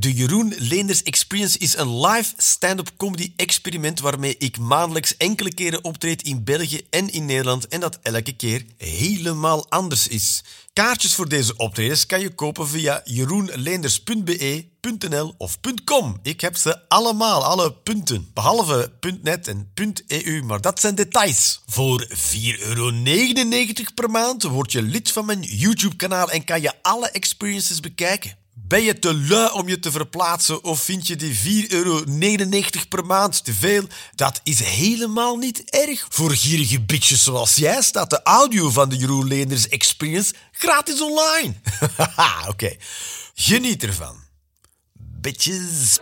De Jeroen Leenders Experience is een live stand-up comedy experiment waarmee ik maandelijks enkele keren optreed in België en in Nederland en dat elke keer helemaal anders is. Kaartjes voor deze optredens kan je kopen via jeroenleenders.be.nl of .com. Ik heb ze allemaal, alle punten. Behalve .net en .eu, maar dat zijn details. Voor 4,99 euro per maand word je lid van mijn YouTube-kanaal en kan je alle experiences bekijken. Ben je te lui om je te verplaatsen of vind je die 4,99 euro per maand te veel? Dat is helemaal niet erg. Voor gierige bitches zoals jij staat de audio van de Jeroen Leenders Experience gratis online. Haha, oké. Geniet ervan. Bitches.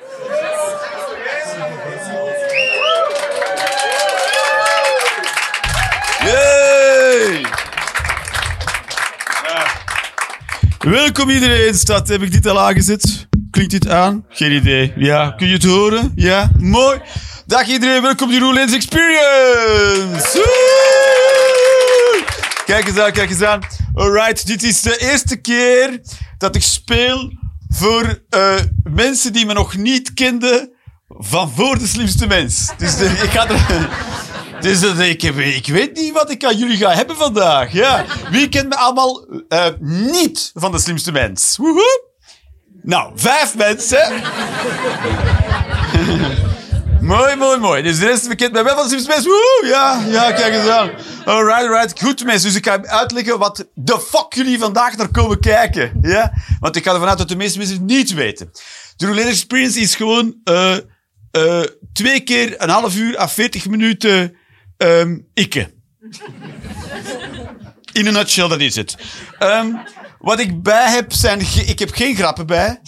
Welkom iedereen, stad. Heb ik dit al aangezet? Klinkt dit aan? Geen idee. Ja, kun je het horen? Ja, mooi. Dag iedereen, welkom bij Roelens Experience. Woe! Kijk eens aan, kijk eens aan. Alright, dit is de eerste keer dat ik speel voor eh, mensen die me nog niet kenden van voor de slimste mens. Dus de, ik ga er... Dus ik, ik weet niet wat ik aan jullie ga hebben vandaag. Ja. Wie kent me allemaal eh, niet van de slimste mens? Woehoe. Nou, vijf mensen. mooi, mooi, mooi. Dus de rest bekent mij wel van de slimste mens. Woehoe. Ja, ja, kijk eens aan. Alright, alright. Goed mensen. Dus ik ga uitleggen wat de fuck jullie vandaag naar komen kijken. Ja? Want ik ga ervan uit dat de meeste mensen het niet weten. De Roulette Experience is gewoon... eh eh, twee keer een half uur à 40 minuten ehm ikke. In een nutshell, dat is het. Ehm, wat ik bij heb zijn... Ik heb geen grappen bij.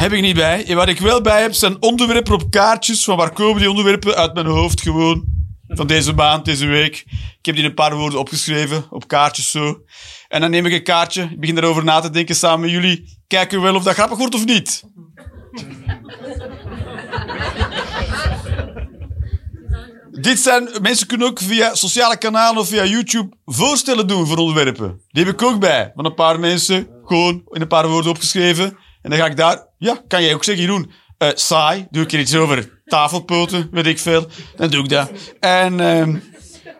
Heb ik niet bij. Wat ik wel bij heb zijn onderwerpen op kaartjes. Van waar komen die onderwerpen? Uit mijn hoofd gewoon. Van deze maand, deze week. Ik heb die een paar woorden opgeschreven. Op kaartjes zo. En dan neem ik een kaartje. Ik begin daarover na te denken samen met jullie. Kijken we wel of dat grappig wordt of niet. Dit zijn, mensen kunnen ook via sociale kanalen of via YouTube voorstellen doen voor onderwerpen. Die heb ik ook bij. Van een paar mensen, gewoon in een paar woorden opgeschreven. En dan ga ik daar, ja, kan jij ook zeggen, Jeroen, eh, saai, doe ik er iets over tafelpoten, weet ik veel. Dan doe ik dat. En, ehm,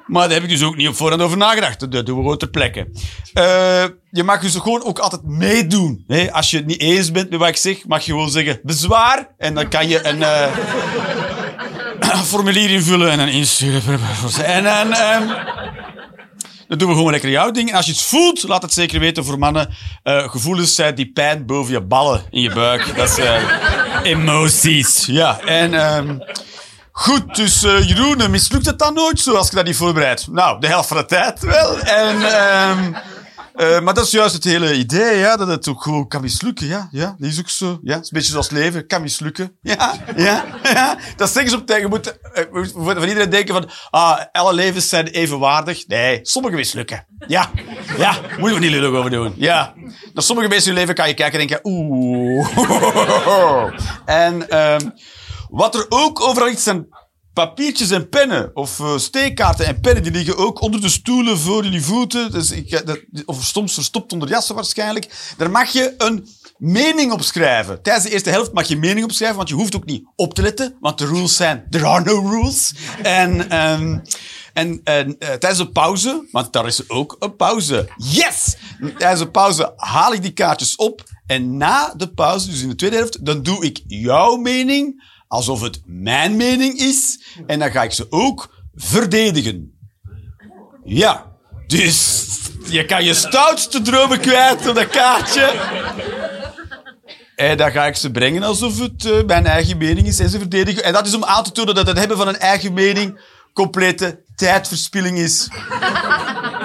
maar daar heb ik dus ook niet op voorhand over nagedacht. Dat doen we gewoon ter plekke. Eh, je mag dus gewoon ook altijd meedoen. Als je het niet eens bent met wat ik zeg, mag je gewoon zeggen bezwaar. En dan kan je een... een formulier invullen en dan insturen. En dan, ehm, dan doen we gewoon lekker jouw ding. En als je het voelt, laat het zeker weten voor mannen. Eh, gevoelens zijn die pijn boven je ballen in je buik. Dat is eh, emoties. Ja, en ehm, goed, dus eh, Jeroen, mislukt het dan nooit zo als dat niet voorbereidt? Nou, de helft van de tijd wel. En... ehm, eh, maar dat is juist het hele idee, ja, dat het ook gewoon kan mislukken. Ja, ja, dat is ook zo. Ja, het is een beetje zoals leven, kan mislukken. Ja, ja, ja. Dat zeggen ze op tegen. Je moet van iedereen denken van, ah, alle levens zijn evenwaardig. Nee, sommige mislukken. Ja, ja, moeten we niet lullig over doen. Ja. Naar sommige mensen in hun leven kan je kijken en denken, oeh. En ehm, wat er ook overal ligt zijn papiertjes en pennen. Of eh, steekkaarten en pennen. Die liggen ook onder de stoelen voor jullie voeten. Dus ik, dat, of soms verstopt onder jassen waarschijnlijk. Daar mag je een mening op schrijven. Tijdens de eerste helft mag je mening opschrijven, want je hoeft ook niet op te letten. Want de rules zijn, there are no rules. En... ehm, en, en eh, tijdens de pauze, want daar is ook een pauze. Yes! Tijdens de pauze haal ik die kaartjes op. En na de pauze, dus in de tweede helft, dan doe ik jouw mening alsof het mijn mening is. En dan ga ik ze ook verdedigen. Ja. Dus je kan je stoutste dromen kwijt op dat kaartje. En dan ga ik ze brengen alsof het eh, mijn eigen mening is en ze verdedigen. En dat is om aan te tonen dat het hebben van een eigen mening complete tijdverspilling is.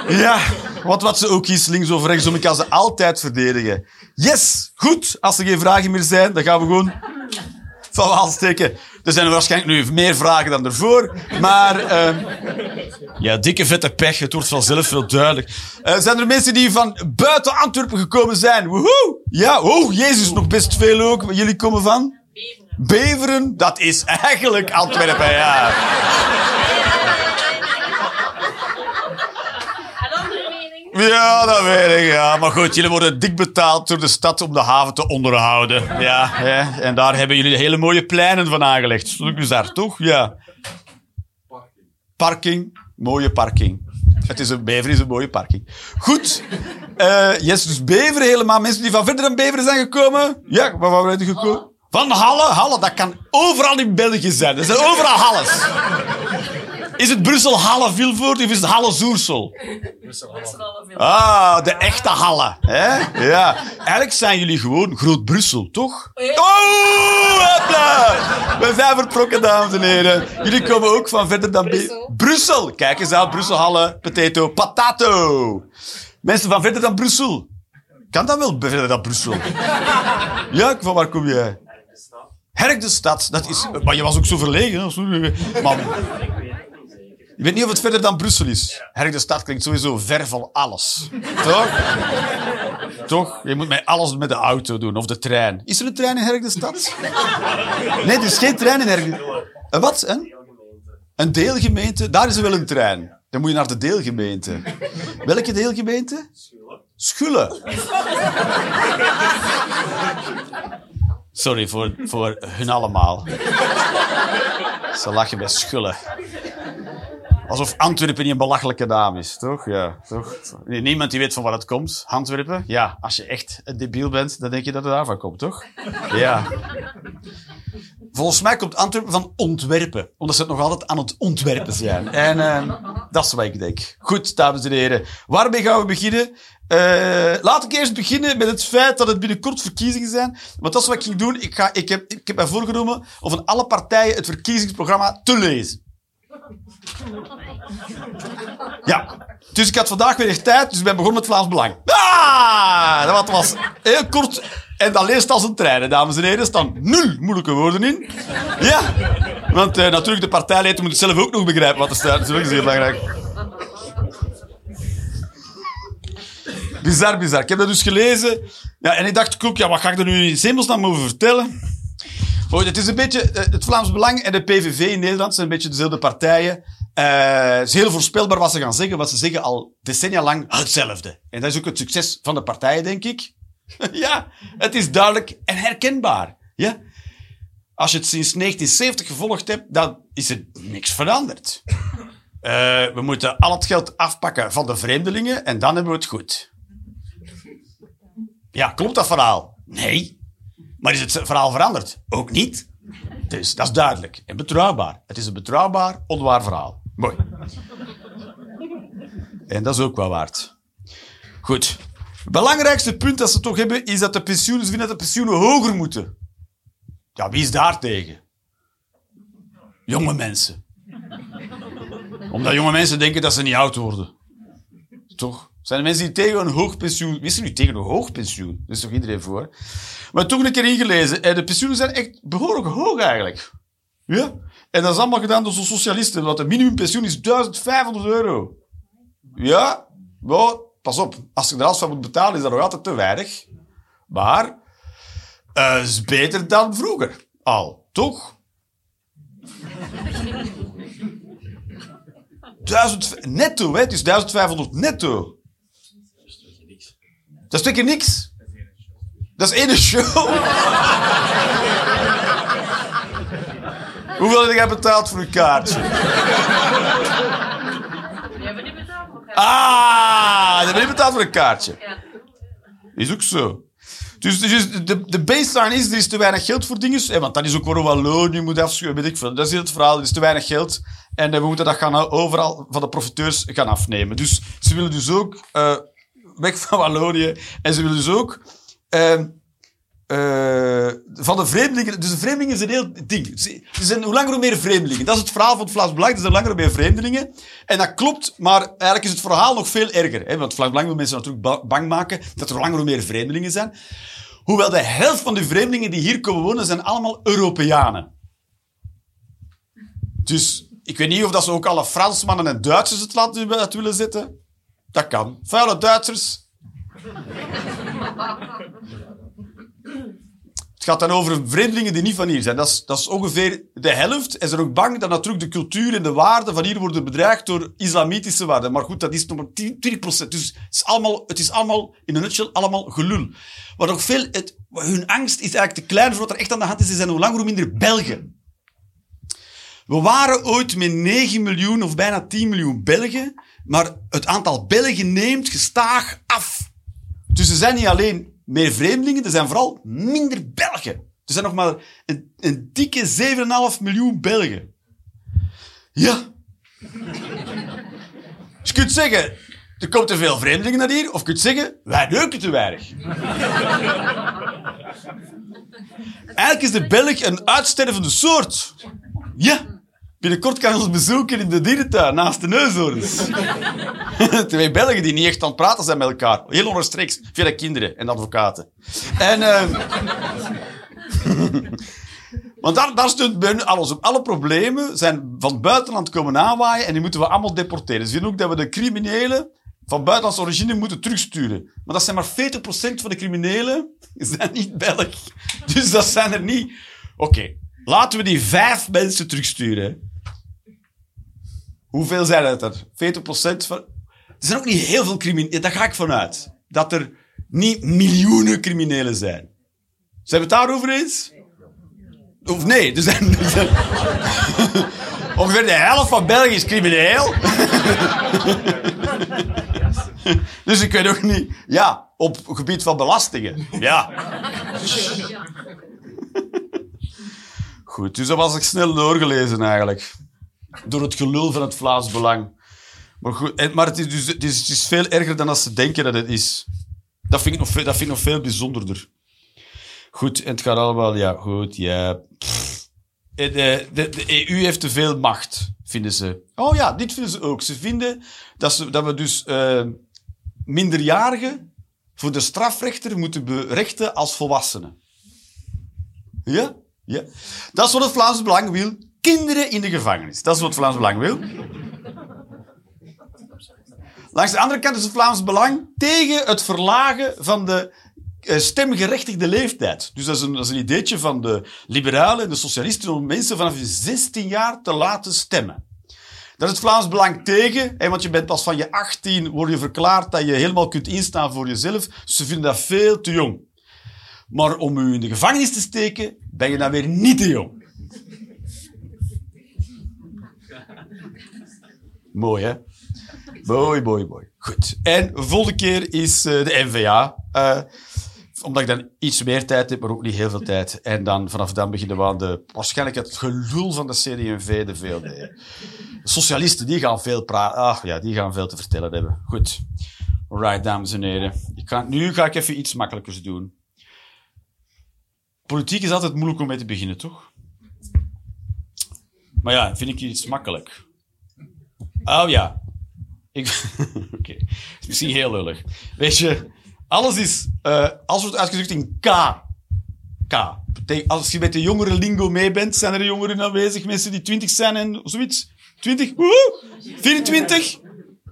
Ja, want wat ze ook is, links of rechtsom, ik kan ze altijd verdedigen. Yes, goed. Als er geen vragen meer zijn, dan gaan we gewoon van wal steken. Er zijn waarschijnlijk nu meer vragen dan ervoor, maar... ehm, ja, dikke vette pech. Het wordt vanzelf veel duidelijk. Eh, zijn er mensen die van buiten Antwerpen gekomen zijn? Woehoe! Ja, oh, Jezus, nog best veel ook. Jullie komen van? Beveren. Beveren? Dat is eigenlijk Antwerpen, ja. Een andere mening? Ja, dat weet ik, ja. Maar goed, jullie worden dik betaald door de stad om de haven te onderhouden. Ja, hè. en daar hebben jullie hele mooie pleinen van aangelegd. Stuk bizar, toch? Ja. Parking. Mooie parking. Het is een Bever is een mooie parking. Goed. Eh yes, dus Bever helemaal. Mensen die van verder dan Bever zijn gekomen. Ja, waar waren we gekomen? Van Halle. Halle, dat kan overal in België zijn. Er zijn overal Halles. Is het Brussel Halle Vilvoort of is het Halle Zoersel? Ah, de echte Halle. Hè? Ja. Eigenlijk zijn jullie gewoon Groot-Brussel, toch? Oh, hopla! We zijn vertrokken, dames en heren. Jullie komen ook van verder dan... Brussel. Brussel. Kijk eens aan. Brussel, Halle, potato, patato. Mensen van verder dan Brussel. Kan dat wel verder dan Brussel? Ja, van waar kom jij? Herk de stad. Dat is... Maar je was ook zo verlegen. hè? Maar... Je weet niet of het verder dan Brussel is. Herk de stad klinkt sowieso ver van alles. Toch? Toch? Je moet met alles met de auto doen, of de trein. Is er een trein in Herk de stad? Nee, er is geen trein in Herk de Een wat? Een? Een deelgemeente? Daar is er wel een trein. Dan moet je naar de deelgemeente. Welke deelgemeente? Schulle. Sorry voor, voor hun allemaal. Ze lachen bij Schulle. Alsof Antwerpen niet een belachelijke naam is, toch? Ja, toch? Niemand die weet van waar het komt. Antwerpen? Ja, als je echt een debiel bent, dan denk je dat het daarvan komt, toch? Ja. Volgens mij komt Antwerpen van ontwerpen. Omdat ze het nog altijd aan het ontwerpen zijn. En eh, dat is wat ik denk. Goed, dames en heren. Waarmee gaan we beginnen? Eh, laat ik eerst beginnen met het feit dat het binnenkort verkiezingen zijn. Want dat is wat ik ging doen. Ik, ga, ik, heb, ik heb mij voorgenomen om van alle partijen het verkiezingsprogramma te lezen. Ja. Dus ik had vandaag weer echt tijd, dus ik ben begonnen met Vlaams Belang. Ah! Dat was heel kort. En dat leest als een trein, dames en heren. Er staan nul moeilijke woorden in. Ja. Want eh, natuurlijk, de partijleider moet zelf ook nog begrijpen wat er staat. Dat is ook belangrijk. Bizar, bizar. Ik heb dat dus gelezen. Ja, en ik dacht, ja, wat ga ik er nu in hemelsnaam over vertellen? Goed, het is een beetje, eh, het Vlaams Belang en de PVV in Nederland zijn een beetje dezelfde partijen. Eh, het is heel voorspelbaar wat ze gaan zeggen, want ze zeggen al decennia lang hetzelfde. En dat is ook het succes van de partijen, denk ik. ja, het is duidelijk en herkenbaar. Ja? Als je het sinds 1970 gevolgd hebt, dan is er niks veranderd. Eh, we moeten al het geld afpakken van de vreemdelingen en dan hebben we het goed. Ja, klopt dat verhaal? Nee. Maar is het verhaal veranderd? Ook niet. Dus dat is duidelijk en betrouwbaar. Het is een betrouwbaar, onwaar verhaal. Mooi. En dat is ook wel waard. Goed. Het belangrijkste punt dat ze toch hebben, is dat de pensioenen, vinden dat de pensioenen hoger moeten. Ja, wie is daar tegen? Jonge mensen. Omdat jonge mensen denken dat ze niet oud worden. Toch? Zijn er mensen die tegen een hoog pensioen... Is er nu tegen een hoog pensioen? Dat is toch iedereen voor? Maar toch een keer ingelezen. En de pensioenen zijn echt behoorlijk hoog eigenlijk. Ja? En dat is allemaal gedaan door zo'n socialisten. Want het minimumpensioen is 1500 euro. Ja? Wel, pas op. Als je er alles van moet betalen, is dat nog altijd te weinig. Maar... eh, Het is beter dan vroeger. Al. Toch? 1000 netto, hè? Het is 1500 netto. Dat is twee keer niks. Dat is één show. Hoeveel heb jij betaald voor een kaartje? Die hebben niet betaald nog. hè? Ah, dat heb je betaald voor een kaartje. Ja. Is ook zo. Dus, dus de, de baseline is, er is te weinig geld voor dingen. hè, Want dat is ook waarom Wallonië moet afschuiven, weet ik veel. Dat is het verhaal, er is te weinig geld. En eh, we moeten dat gaan eh, overal van de profiteurs gaan afnemen. Dus ze willen dus ook eh, weg van Wallonië. En ze willen dus ook eh, eh, van de vreemdelingen... Dus de vreemdelingen is een heel ding. Ze- zijn hoe langer hoe meer vreemdelingen. Dat is het verhaal van het Vlaams Belang. Er zijn langer hoe meer vreemdelingen. En dat klopt, maar eigenlijk is het verhaal nog veel erger. Hè? Want het Vlaams Belang wil mensen natuurlijk ba- bang maken dat er langer hoe meer vreemdelingen zijn. Hoewel de helft van de vreemdelingen die hier komen wonen, zijn allemaal Europeanen. Dus ik weet niet of dat ze ook alle Fransmannen en Duitsers het land uit willen zetten. Dat kan. Vuile Duitsers. Het gaat dan over vreemdelingen die niet van hier zijn. Dat is, dat is ongeveer de helft. En ze zijn ook bang dat natuurlijk de cultuur en de waarden van hier worden bedreigd door islamitische waarden. Maar goed, dat is nog maar 10, 20 procent. Dus het is, allemaal, het is allemaal, in een nutshell, allemaal gelul. Wat ook veel, het, hun angst is eigenlijk te klein voor wat er echt aan de hand is. Er zijn hoe langer hoe minder Belgen. We waren ooit met 9 miljoen of bijna 10 miljoen Belgen. Maar het aantal Belgen neemt gestaag af. Dus er zijn niet alleen meer vreemdelingen, er zijn vooral minder Belgen. Er zijn nog maar een, dikke 7,5 miljoen Belgen. Ja. Dus je kunt zeggen, er komt te veel vreemdelingen naar hier, of je kunt zeggen, wij neuken te weinig. Eigenlijk is de Belg een uitstervende soort. Ja. Binnenkort kan je ons bezoeken in de dierentuin, naast de neushoorns. Twee Belgen die niet echt aan het praten zijn met elkaar. Heel onrechtstreeks, via de kinderen en advocaten. En... Uh... Want daar, daar steunt alles op. Alle problemen zijn van buitenland komen aanwaaien en die moeten we allemaal deporteren. Ze vinden ook dat we de criminelen van buitenlandse origine moeten terugsturen. Maar dat zijn maar 40% van de criminelen zijn niet Belg. Dus dat zijn er niet... Oké, laten we die vijf mensen terugsturen. Hoeveel zijn het er? 40% van... Er zijn ook niet heel veel criminelen. Daar ga ik vanuit. Dat er niet miljoenen criminelen zijn. Zijn we het daarover eens? Of nee, er zijn... Er. Ongeveer de helft van België is crimineel. dus ik weet ook niet... Ja, op gebied van belastingen. Ja. Goed, dus dat was ik snel doorgelezen eigenlijk door het gelul van het Vlaams Belang. Maar, goed, maar het, is dus, het, is, veel erger dan als ze denken dat het is. Dat vind ik nog, veel, dat vind ik nog veel bijzonderder. Goed, en het gaat allemaal, ja, goed, ja. De, de, de, EU heeft te veel macht, vinden ze. Oh ja, dit vinden ze ook. Ze vinden dat, ze, dat we dus uh, minderjarigen voor de strafrechter moeten berechten als volwassenen. Ja? Ja. Dat is wat het Vlaams Belang wil kinderen in de gevangenis. Dat is wat Vlaams Belang wil. Langs de andere kant is het Vlaams Belang tegen het verlagen van de eh, stemgerechtigde leeftijd. Dus dat is, een, dat is een ideetje van de liberalen en de socialisten om mensen vanaf je 16 jaar te laten stemmen. Daar is het Vlaams Belang tegen, want je bent pas van je 18 word je verklaard dat je helemaal kunt instaan voor jezelf. Ze vinden dat veel te jong. Maar om u in de gevangenis te steken, ben je dan weer niet te jong. Mooi, hè? Mooi, mooi, mooi. Goed. En de volgende keer is uh, de NVA. Uh, omdat ik dan iets meer tijd heb, maar ook niet heel veel tijd. En dan, vanaf dan beginnen we aan waarschijnlijk het gelul van de CD&V, de VLD. De socialisten, die gaan veel praten. Ach ja, die gaan veel te vertellen hebben. Goed. Alright, dames en heren. Nu ga ik even iets makkelijkers doen. Politiek is altijd moeilijk om mee te beginnen, toch? Maar ja, vind ik iets makkelijk. Oh ja. Ik... Oké. Okay. is misschien heel lullig. Weet je, alles is... Uh, alles wordt uitgedrukt in K. K. Als je met de jongere lingo mee bent, zijn er jongeren aanwezig, mensen die 20 zijn en zoiets. 20? Woe! 24?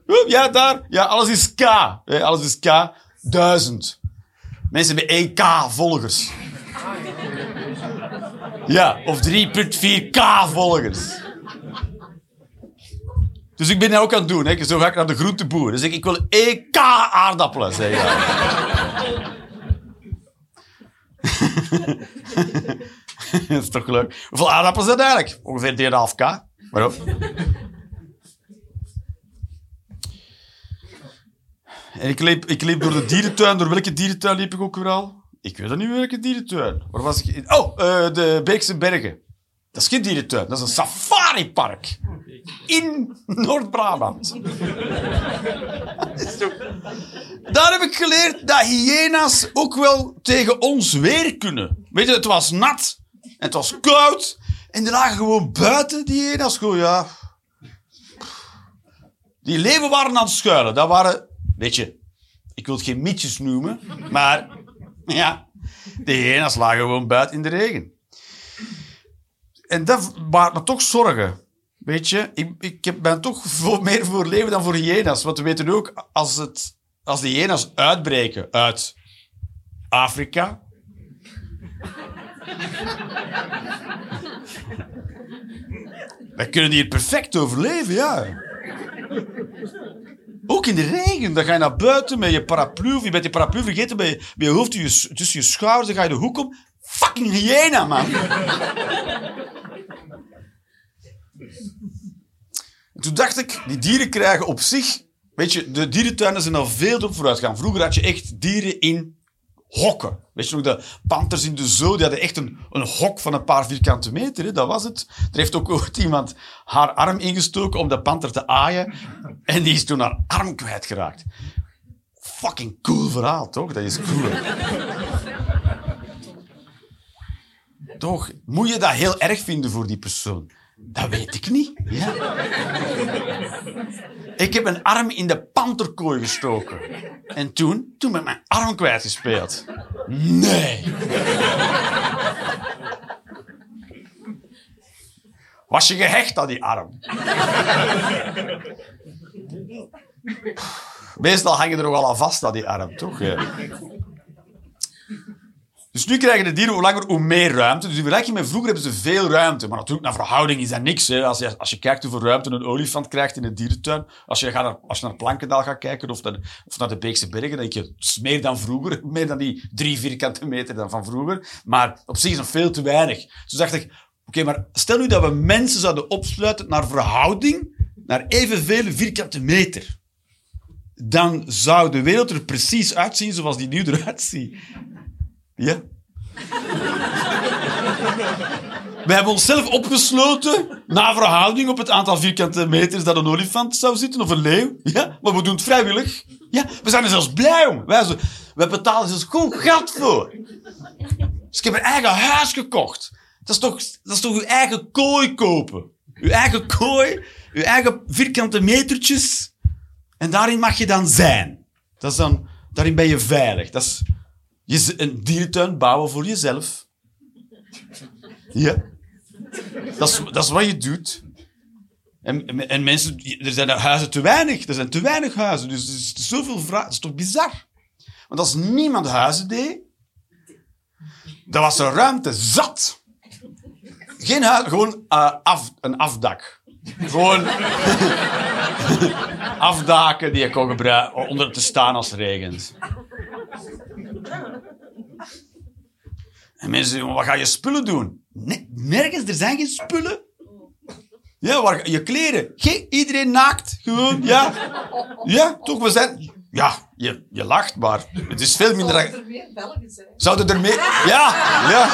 Woe! Ja, daar. Ja, alles is K. Alles is K. Duizend. Mensen met 1K volgers. Ja, of 3.4K volgers. Dus ik ben dat ook aan het doen. Hè. Zo ga ik naar de groenteboer. Dus ik, ik wil EK aardappelen, zeg je dat is toch leuk. Hoeveel aardappelen zijn eigenlijk? Ongeveer 3,5k. Waarom? En ik liep, ik liep door de dierentuin. Door welke dierentuin liep ik ook weer al? Ik weet niet welke dierentuin. Waar was ik? Oh, uh, de Beekse Bergen. Dat is geen dierentuin, dat is een safaripark. In Noord-Brabant. Daar heb ik geleerd dat hyena's ook wel tegen ons weer kunnen. Weet je, het was nat en het was koud. En die lagen gewoon buiten, die hyena's. Ja... Die leven waren aan het schuilen. Dat waren, weet je, ik wil het geen mietjes noemen, maar ja, de hyena's lagen gewoon buiten in de regen en dat baart me toch zorgen. Weet je, ik, ik ben toch meer voor leven dan voor hyena's. Want we weten ook, als, het, als de hyena's uitbreken uit Afrika, Dan kunnen die hier perfect overleven, ja. Ook in de regen. Dan ga je naar buiten met je paraplu. Of je bent je paraplu vergeten bij je, bij je hoofd tussen je, schouders. Dan ga je de hoek om. Fucking hyena, man. En toen dacht ik, die dieren krijgen op zich... Weet je, de dierentuinen zijn al veel op vooruit gaan. Vroeger had je echt dieren in hokken. Weet je nog, de panters in de zoo, die hadden echt een, een hok van een paar vierkante meter. Hè? Dat was het. Er heeft ook ooit iemand haar arm ingestoken om de panter te aaien. En die is toen haar arm kwijtgeraakt. Fucking cool verhaal, toch? Dat is cool. toch? Moet je dat heel erg vinden voor die persoon? Dat weet ik niet. Ja. Ik heb een arm in de panterkooi gestoken. En toen, toen mijn arm kwijtgespeeld. Nee. Was je gehecht aan die arm? Meestal hangen er nog wel aan vast aan die arm, toch? Dus nu krijgen de dieren hoe langer hoe meer ruimte. Dus in vergelijking met vroeger hebben ze veel ruimte. Maar natuurlijk, naar verhouding is dat niks. Hè. Als, je, als je kijkt hoeveel ruimte een olifant krijgt in een dierentuin. Als je, gaat naar, als je naar Plankendaal gaat kijken of, naar, of naar de Beekse Bergen, dan denk je, meer dan vroeger. Meer dan die drie vierkante meter dan van vroeger. Maar op zich is het veel te weinig. Dus dacht ik, oké, maar stel nu dat we mensen zouden opsluiten naar verhouding, naar evenveel vierkante meter. Dan zou de wereld er precies uitzien zoals die nu eruit ziet. Ja. We hebben onszelf opgesloten na verhouding op het aantal vierkante meters dat een olifant zou zitten, of een leeuw. Ja, maar we doen het vrijwillig. Ja, we zijn er zelfs blij om. Wij, zo, wij betalen zelfs goed geld voor. Dus ik heb een eigen huis gekocht. Dat is toch, dat is toch uw eigen kooi kopen? Uw eigen kooi, uw eigen vierkante metertjes. En daarin mag je dan zijn. Dat is dan, daarin ben je veilig. Dat is, je, een dierentuin bouwen voor jezelf. Ja. Dat is, dat wat je doet. En, en mensen, er zijn huizen te weinig. Er zijn te weinig huizen. Dus er is zoveel vraag. Dat is toch bizar? Want als niemand huizen deed, dan was er ruimte zat. Geen huis, gewoon uh, af, een afdak. Gewoon afdaken die je kon gebruiken onder te staan als het regent. En mensen zeggen, wat ga je spullen doen? Nee, nergens, er zijn geen spullen. Ja, waar, je kleren. Geen, iedereen naakt, gewoon, ja. Ja, toch, we zijn... Ja, je, je lacht, maar het is veel minder... Zouden er meer Belgen zijn? Zouden er meer... Ja, ja.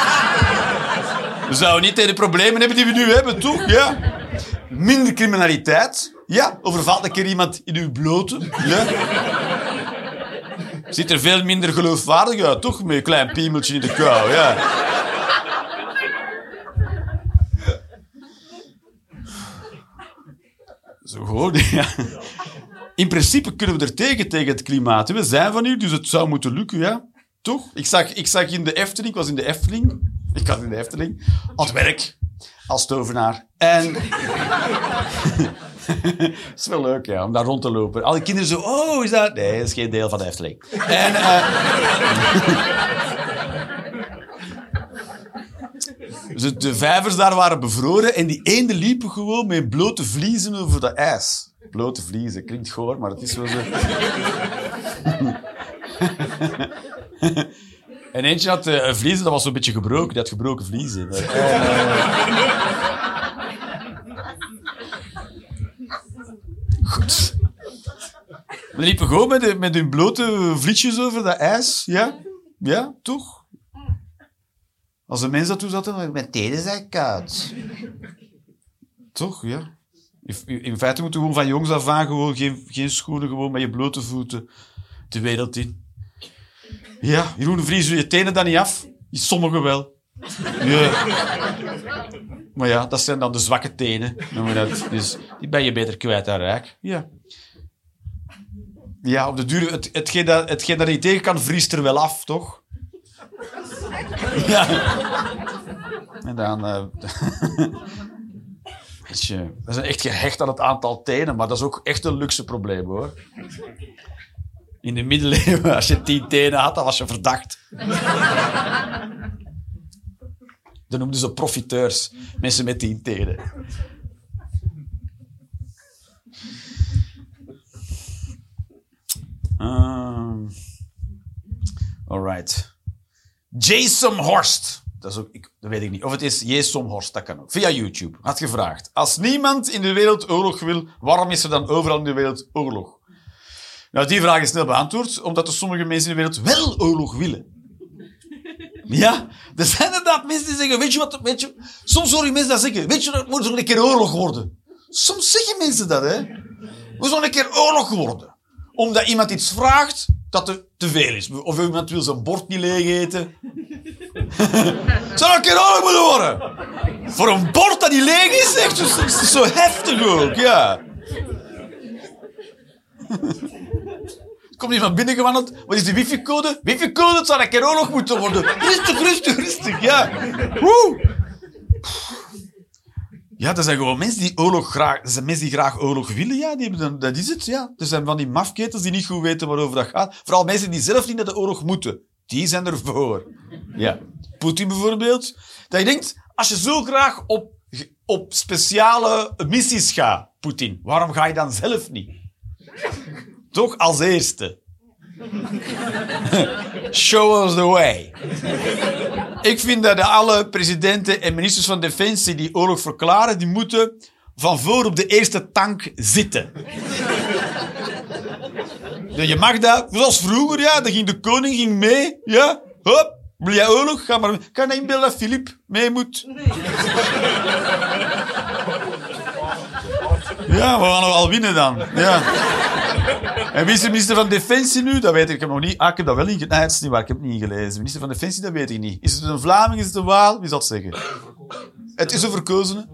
We zouden niet de problemen hebben die we nu hebben, toch? Ja. Minder criminaliteit. Ja, overvalt een keer iemand in uw blote. Ja. Ziet er veel minder geloofwaardig uit, toch? Met een klein piemeltje in de kou, ja. Zo gewoon. In principe kunnen we er tegen, tegen het klimaat. We zijn van hier, dus het zou moeten lukken, ja. Toch? Ik zag, ik zag in de Efteling, ik was in de Efteling. Ik was in de Efteling. Aan het werk. Als tovenaar. En... Het is wel leuk, ja, om daar rond te lopen. Alle kinderen zo, oh, is dat... Nee, dat is geen deel van de Efteling. En... dus de vijvers daar waren bevroren en die eenden liepen gewoon met blote vliezen over dat ijs. Blote vliezen, klinkt goor, maar het is wel zo. en eentje had uh, vliezen, dat was zo'n beetje gebroken. Die had gebroken vliezen. Goed. We liepen gewoon met, met hun blote vlietjes over dat ijs. Ja? Ja, toch? Als een mens dat toen zat, mijn tenen zijn koud. Toch, ja. In feite moeten we gewoon van jongs af aan gewoon geen, geen schoenen, gewoon met je blote voeten de wereld in. Ja, Jeroen vriezen je tenen dan niet af? Sommigen wel. Ja. Maar ja, dat zijn dan de zwakke tenen. Noemen dat. Dus die ben je beter kwijt dan rijk. Ja. Ja, op de duur, het, hetgeen, dat, hetgeen dat niet tegen kan, vriest er wel af, toch? Ja. En dan... Uh, je, we zijn echt gehecht aan het aantal tenen, maar dat is ook echt een luxe probleem, hoor. In de middeleeuwen, als je tien tenen had, dan was je verdacht. Dat noemden ze profiteurs. Mensen met die tenen. Um, alright. Jason Horst. Dat, is ook, ik, dat weet ik niet. Of het is Jason Horst, dat kan ook. Via YouTube. Had gevraagd. Als niemand in de wereld oorlog wil, waarom is er dan overal in de wereld oorlog? Nou, die vraag is snel beantwoord, omdat er sommige mensen in de wereld wel oorlog willen. Ja, er zijn inderdaad mensen die zeggen, weet je wat, weet je, soms hoor je mensen dat zeggen, weet je, er moet zo een keer oorlog worden. Soms zeggen mensen dat, hè. We zullen een keer oorlog worden. Omdat iemand iets vraagt dat er te veel is. Of iemand wil zijn bord niet leeg eten. Zou een keer oorlog moeten worden? Voor een bord dat niet leeg is, echt zo, zo heftig ook, ja. Komt iemand binnengewandeld. Wat is de wifi-code? Wifi-code, zou een keer oorlog moeten worden. Rustig, rustig, rustig, ja. Woe! Ja, dat zijn gewoon mensen die oorlog graag... Dat zijn mensen die graag oorlog willen, ja. Die dat is het, ja. Er zijn van die mafketels die niet goed weten waarover dat gaat. Vooral mensen die zelf niet naar de oorlog moeten. Die zijn ervoor. Ja. Poetin bijvoorbeeld. Dat je denkt, als je zo graag op, op speciale missies gaat, Poetin, waarom ga je dan zelf niet? Toch als eerste. Show us the way. Ik vind dat alle presidenten en ministers van Defensie die oorlog verklaren, die moeten van voor op de eerste tank zitten. Je mag dat, zoals vroeger, ja, dan ging de koning ging mee, ja, hop, wil jij oorlog? Ga maar Kan je inbeelden dat Filip mee moet? Ja, we gaan nog al winnen dan. Ja. En wie is de minister van Defensie nu? Dat weet ik. Nog niet... Ah, ik heb dat wel in... Nee, dat is niet waar. Ik heb het niet gelezen. Minister van Defensie, dat weet ik niet. Is het een Vlaming? Is het een Waal? Wie zal het zeggen? Het is een verkozene.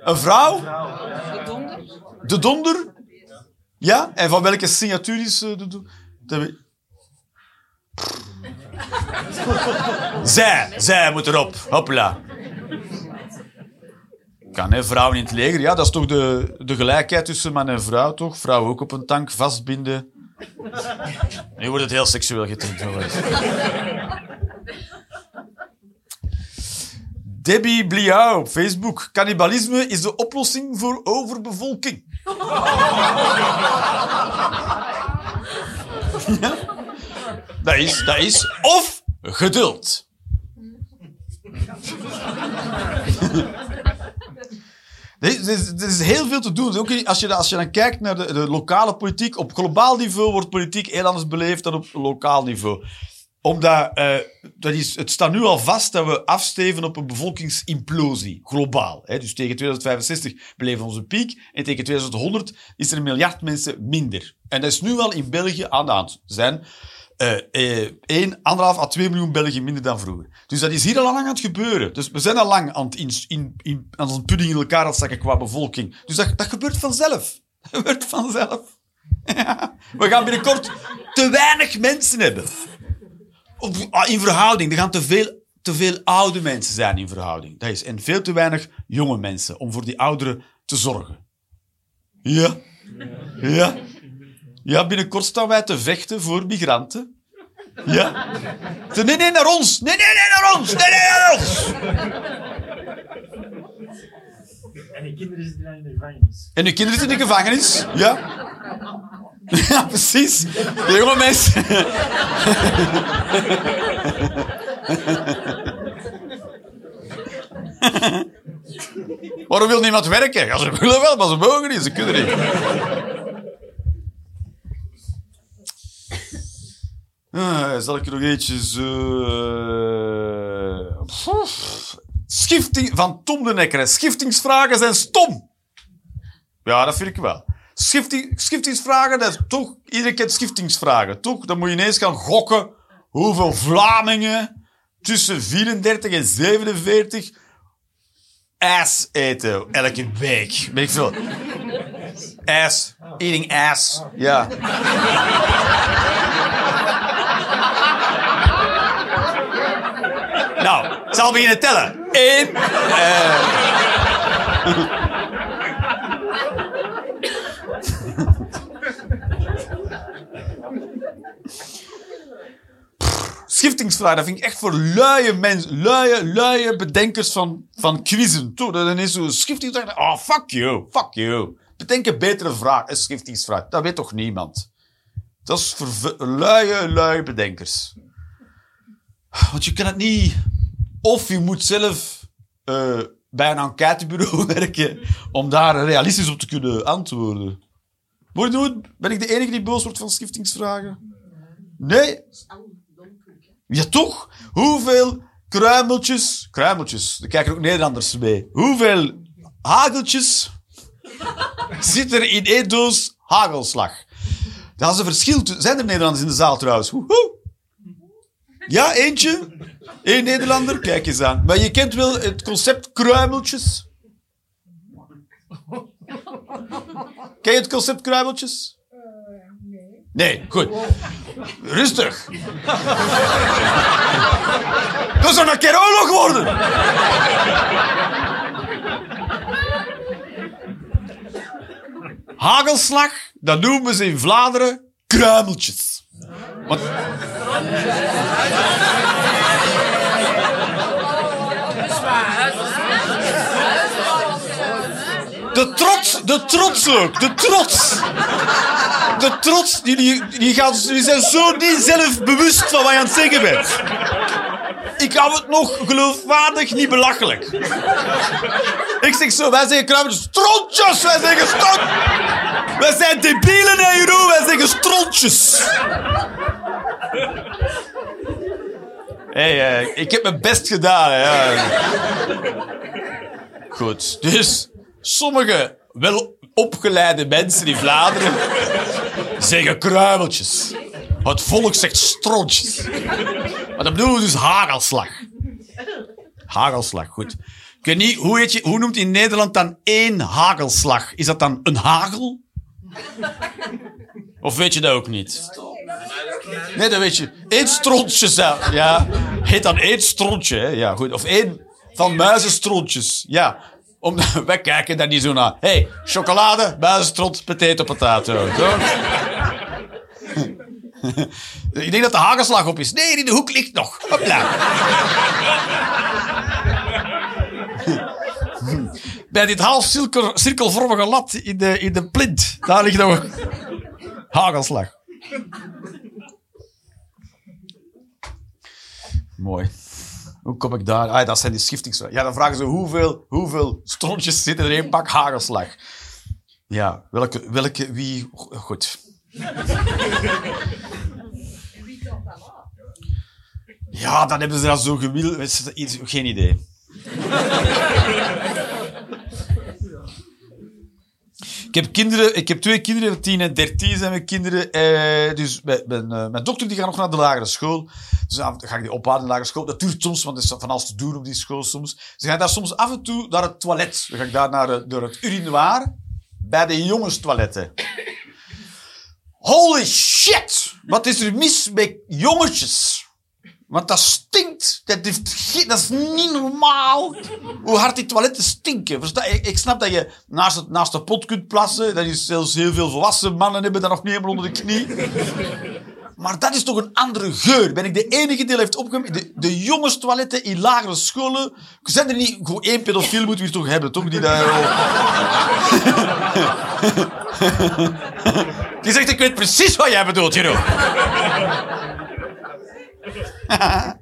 Een vrouw? De donder? De donder? Ja? En van welke signatuur is uh, de donder? Zij, zij moet erop. Hopla. Kan? Vrouwen in het leger. Ja, dat is toch de, de gelijkheid tussen man en vrouw, toch? Vrouw ook op een tank vastbinden. Nu wordt het heel seksueel getint. Debbie Bliau op Facebook. Cannibalisme is de oplossing voor overbevolking. Dat is, dat is. Of geduld. Er is, is- heel veel te doen. Ook als je, als je dan kijkt naar de, lokale politiek, op globaal niveau wordt politiek heel anders beleefd dan op lokaal niveau. Omdat eh, dat is, het staat nu al vast dat we afsteven op een bevolkingsimplosie, globaal. Hè. Dus tegen 2065 beleven onze piek en tegen 2100 is er een miljard mensen minder. En dat is nu al in België aan de hand. Zijn eh, 1, 1,5 à 2 miljoen Belgen minder dan vroeger. Dus dat is hier al lang aan het gebeuren. Dus we zijn al lang aan het, in, in, pudding in elkaar aan het zakken qua bevolking. Dus dat, dat gebeurt vanzelf. Dat gebeurt vanzelf. We gaan binnenkort te weinig mensen hebben. Ah, in verhouding. Er gaan te veel, te veel oude mensen zijn in verhouding. Dat is. En veel te weinig jonge mensen om voor die ouderen te zorgen. Ja. Ja. Ja, binnenkort staan wij te vechten voor migranten. Ja. Nee, nee, naar ons. Nee, nee, nee, naar ons. Nee, nee, naar ons. En die kinderen zitten dan in de gevangenis. En uw kinderen zitten in de gevangenis. Ja. Ja, precies. De jonge mensen. Waarom wil niemand werken? Ja, ze willen wel, maar ze mogen niet. Ze kunnen niet. Zal ik er nog eentjes... eh. Schifting van Tom de Nekker. Schiftingsvragen zijn stom. Ja, dat vind ik wel. Schifting, schiftingsvragen, dat toch... Iedereen kent schiftingsvragen, toch? Dan moet je ineens gaan gokken hoeveel Vlamingen tussen 34 en 47 ijs eten elke week. Weet ik veel. Ass. Eating ass. Ja. Nou, zal beginnen tellen. Eén. Schiftingsvraag, dat vind ik echt voor luie mensen, luie, luie bedenkers van, van quizzen. Toe, dan is zo'n schiftingsvraag. Oh, fuck you, fuck you. Bedenk een betere vraag, een schiftingsvraag. Dat weet toch niemand? Dat is voor luie, luie bedenkers. Want je kan het niet... Of je moet zelf eh, bij een enquêtebureau werken om daar realistisch op te kunnen antwoorden. Word nooit- Ben ik de enige die boos wordt van schiftingsvragen? Nee? Ja, toch? Hoeveel kruimeltjes... Kruimeltjes, daar kijken ook Nederlanders mee. Hoeveel hageltjes zit er in één doos hagelslag? Dat is een verschil. Zijn er Nederlanders in de zaal trouwens? Woehoe. Ja, eentje. Eén Nederlander. Kijk eens aan. Maar je kent wel het concept kruimeltjes. Ken je het concept kruimeltjes? Nee, goed. Rustig. Dat zou een keer oorlog worden. Hagelslag, dat noemen ze in Vlaanderen kruimeltjes. Want De trots, de trots ook, de trots. De trots, die, die, gaan, die zijn zo niet zelf bewust van wat je aan het zeggen bent. Ik hou het nog geloofwaardig niet belachelijk. Ik zeg zo, wij zeggen kruimeltjes, strontjes, wij zeggen stront. Wij zijn debielen, hè, Jeroen, wij zeggen strontjes. Hey, eh, ik heb mijn best gedaan. Goed, dus sommige wel opgeleide mensen in Vlaanderen zeggen kruimeltjes. Het volk zegt strontjes. Maar dat bedoelen we dus hagelslag. Hagelslag, goed. Ik weet niet, hoe, heet je, hoe noemt in Nederland dan één hagelslag? Is dat dan een hagel? Of weet je dat ook niet? Nee, dat weet je. Eén strontje, zou- ja. Heet dan één strontje? Ja, goed. Of één van muizenstrontjes. Ja. Om, wij kijken daar niet zo naar. Hé, hey, chocolade, muizenstront, potato, potato. Zo. Ik denk dat de hagelslag op is. Nee, in de hoek ligt nog. Hopla. Bij dit half cirkel, cirkelvormige lat in de, in de plint. Daar ligt nog hagelslag. Mooi. Hoe kom ik daar? Ah, dat zijn die schiftingsvragen. Ja, dan vragen ze hoeveel, hoeveel strontjes zitten er in één pak hagelslag. Ja, welke, welke, wie... Goed. Ja, dan hebben ze dat zo gewild. Geen idee. Ik heb kinderen, ik heb twee kinderen, 10 en 13 zijn mijn kinderen. Eh, dus mijn, mijn, eh, mijn dochter die gaat nog naar de lagere school. Dus dan ga ik die ophalen in de lagere school. Dat duurt soms, want er is van alles te doen op die school soms. Ze gaan daar soms af en toe naar het toilet. Dan ga ik daar naar, eh, door het urinoir bij de jongenstoiletten. Holy shit! Wat is er mis met jongetjes? Want dat stinkt. Dat, dat is niet normaal. Hoe hard die toiletten stinken. Versta? Ik, ik snap dat je naast, het, naast de pot kunt plassen. Dat is zelfs heel veel volwassen mannen hebben dat nog niet helemaal onder de knie. Maar dat is toch een andere geur. Ben ik de enige die heeft opgemerkt? De, de jongenstoiletten in lagere scholen. Zijn er niet... Gewoon één pedofiel moeten we toch hebben, toch? Die daar... Die zegt, ik weet precies wat jij bedoelt, Jeroen.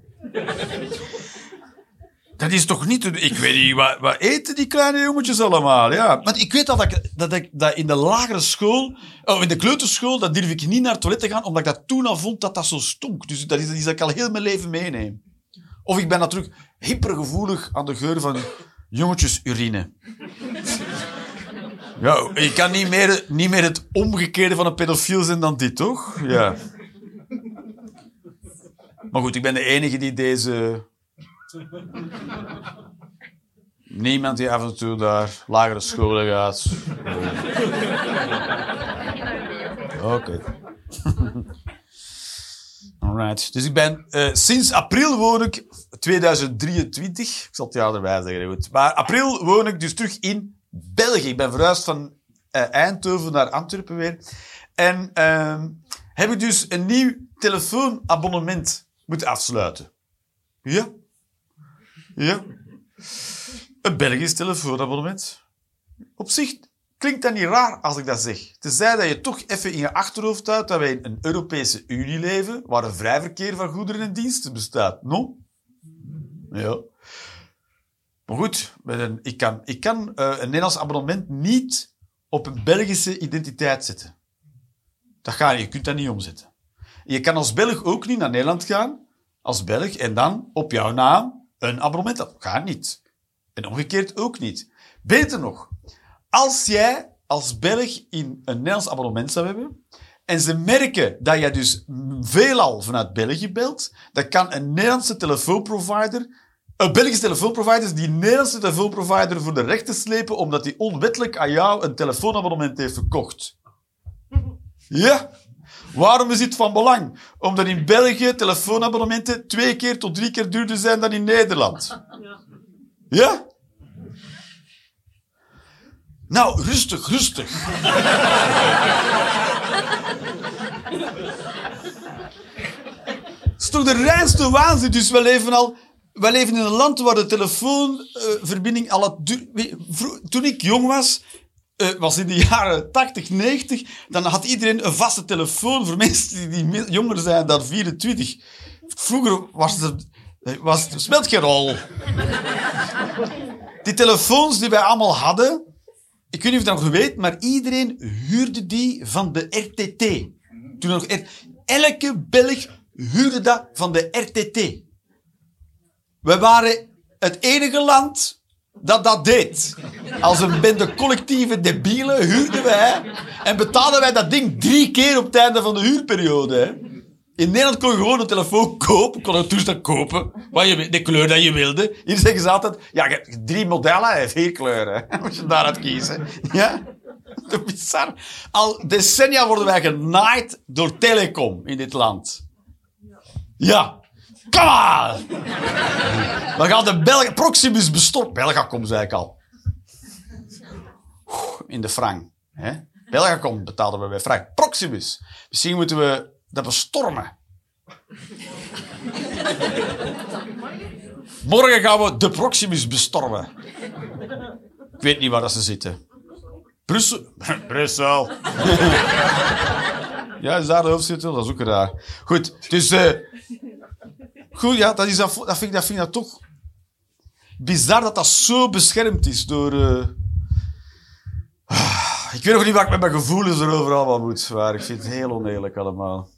Dat is toch niet... Ik weet niet, wat, wat eten die kleine jongetjes allemaal? Ja. Want ik weet dat ik, dat ik dat in de lagere school... Oh, in de kleuterschool, dat durf ik niet naar het toilet te gaan, omdat ik dat toen al vond dat dat zo stonk. Dus dat is iets dat ik al heel mijn leven meeneem. Of ik ben natuurlijk hypergevoelig aan de geur van jongetjesurine. Ja, je kan niet meer, niet meer het omgekeerde van een pedofiel zijn dan dit, toch? Ja. Maar goed, ik ben de enige die deze... Niemand die af en toe naar lagere scholen gaat. Oké. Alright. Dus ik ben... eh, sinds april woon ik... 2023. Ik zal het jaar erbij zeggen, goed. Maar april woon ik dus terug in België. Ik ben verhuisd van eh, Eindhoven naar Antwerpen weer. En ehm heb ik dus een nieuw telefoonabonnement moet afsluiten. Ja. Ja. Een Belgisch telefoonabonnement. Op zich klinkt dat niet raar als ik dat zeg. Tenzij dat je toch even in je achterhoofd houdt dat wij in een Europese Unie leven, waar een vrij verkeer van goederen en diensten bestaat. No? Ja. Maar goed, ik kan, ik kan eh, een Nederlands abonnement niet op een Belgische identiteit zetten. Dat ga je kunt dat niet omzetten. Je kan als Belg ook niet naar Nederland gaan, als Belg, en dan op jouw naam een abonnement. Dat gaat niet. En omgekeerd ook niet. Beter nog, als jij als Belg in een Nederlands abonnement zou hebben, en ze merken dat jij dus veelal vanuit België belt, dan kan een Nederlandse telefoonprovider, een Belgische telefoonprovider, die Nederlandse telefoonprovider voor de rechter slepen, omdat hij onwettelijk aan jou een telefoonabonnement heeft verkocht. Ja. Waarom is dit van belang? Omdat in België telefoonabonnementen twee keer tot drie keer duurder zijn dan in Nederland. Ja? Nou, rustig, rustig. Het is toch de reinste waanzin. Dus we leven al... We leven in een land waar de telefoonverbinding al het duur... Weet je, vro- Toen ik jong was, eh, was in de jaren 80, 90, dan had iedereen een vaste telefoon voor mensen die, jonger zijn dan 24. Vroeger was er, was er speelt geen rol. Die telefoons die wij allemaal hadden, ik weet niet of je dat nog weet, maar iedereen huurde die van de RTT. Toen nog Elke Belg huurde dat van de RTT. We waren het enige land dat dat deed. Als een bende collectieve debielen huurden wij en betaalden wij dat ding drie keer op het einde van de huurperiode. In Nederland kon je gewoon een telefoon kopen, kon een toestel kopen, wat je, de kleur dat je wilde. Hier zeggen ze altijd, ja, drie modellen en vier kleuren. Moet je daaruit kiezen. Ja? Te bizar. Al decennia worden wij genaaid door telecom in dit land. Ja. On! We gaan de Belg Proximus bestort. Belgacom, zei ik al. In de frank. Hè? Belgacom betaalden we bij frank. Proximus. Misschien moeten we dat bestormen. Morgen gaan we de Proximus bestormen. Ik weet niet waar dat ze zitten. Brussel. Brussel. ja, is daar de hoofdzetel? Dat is ook raar. Goed, dus... eh, Goed, ja, dat, is, dat, dat, vind, ik- dat vind ik dat toch bizar dat dat zo beschermd is door... eh, ah, Ik weet nog niet wat ik met mijn gevoelens erover allemaal moet. Maar ik vind het heel oneerlijk allemaal.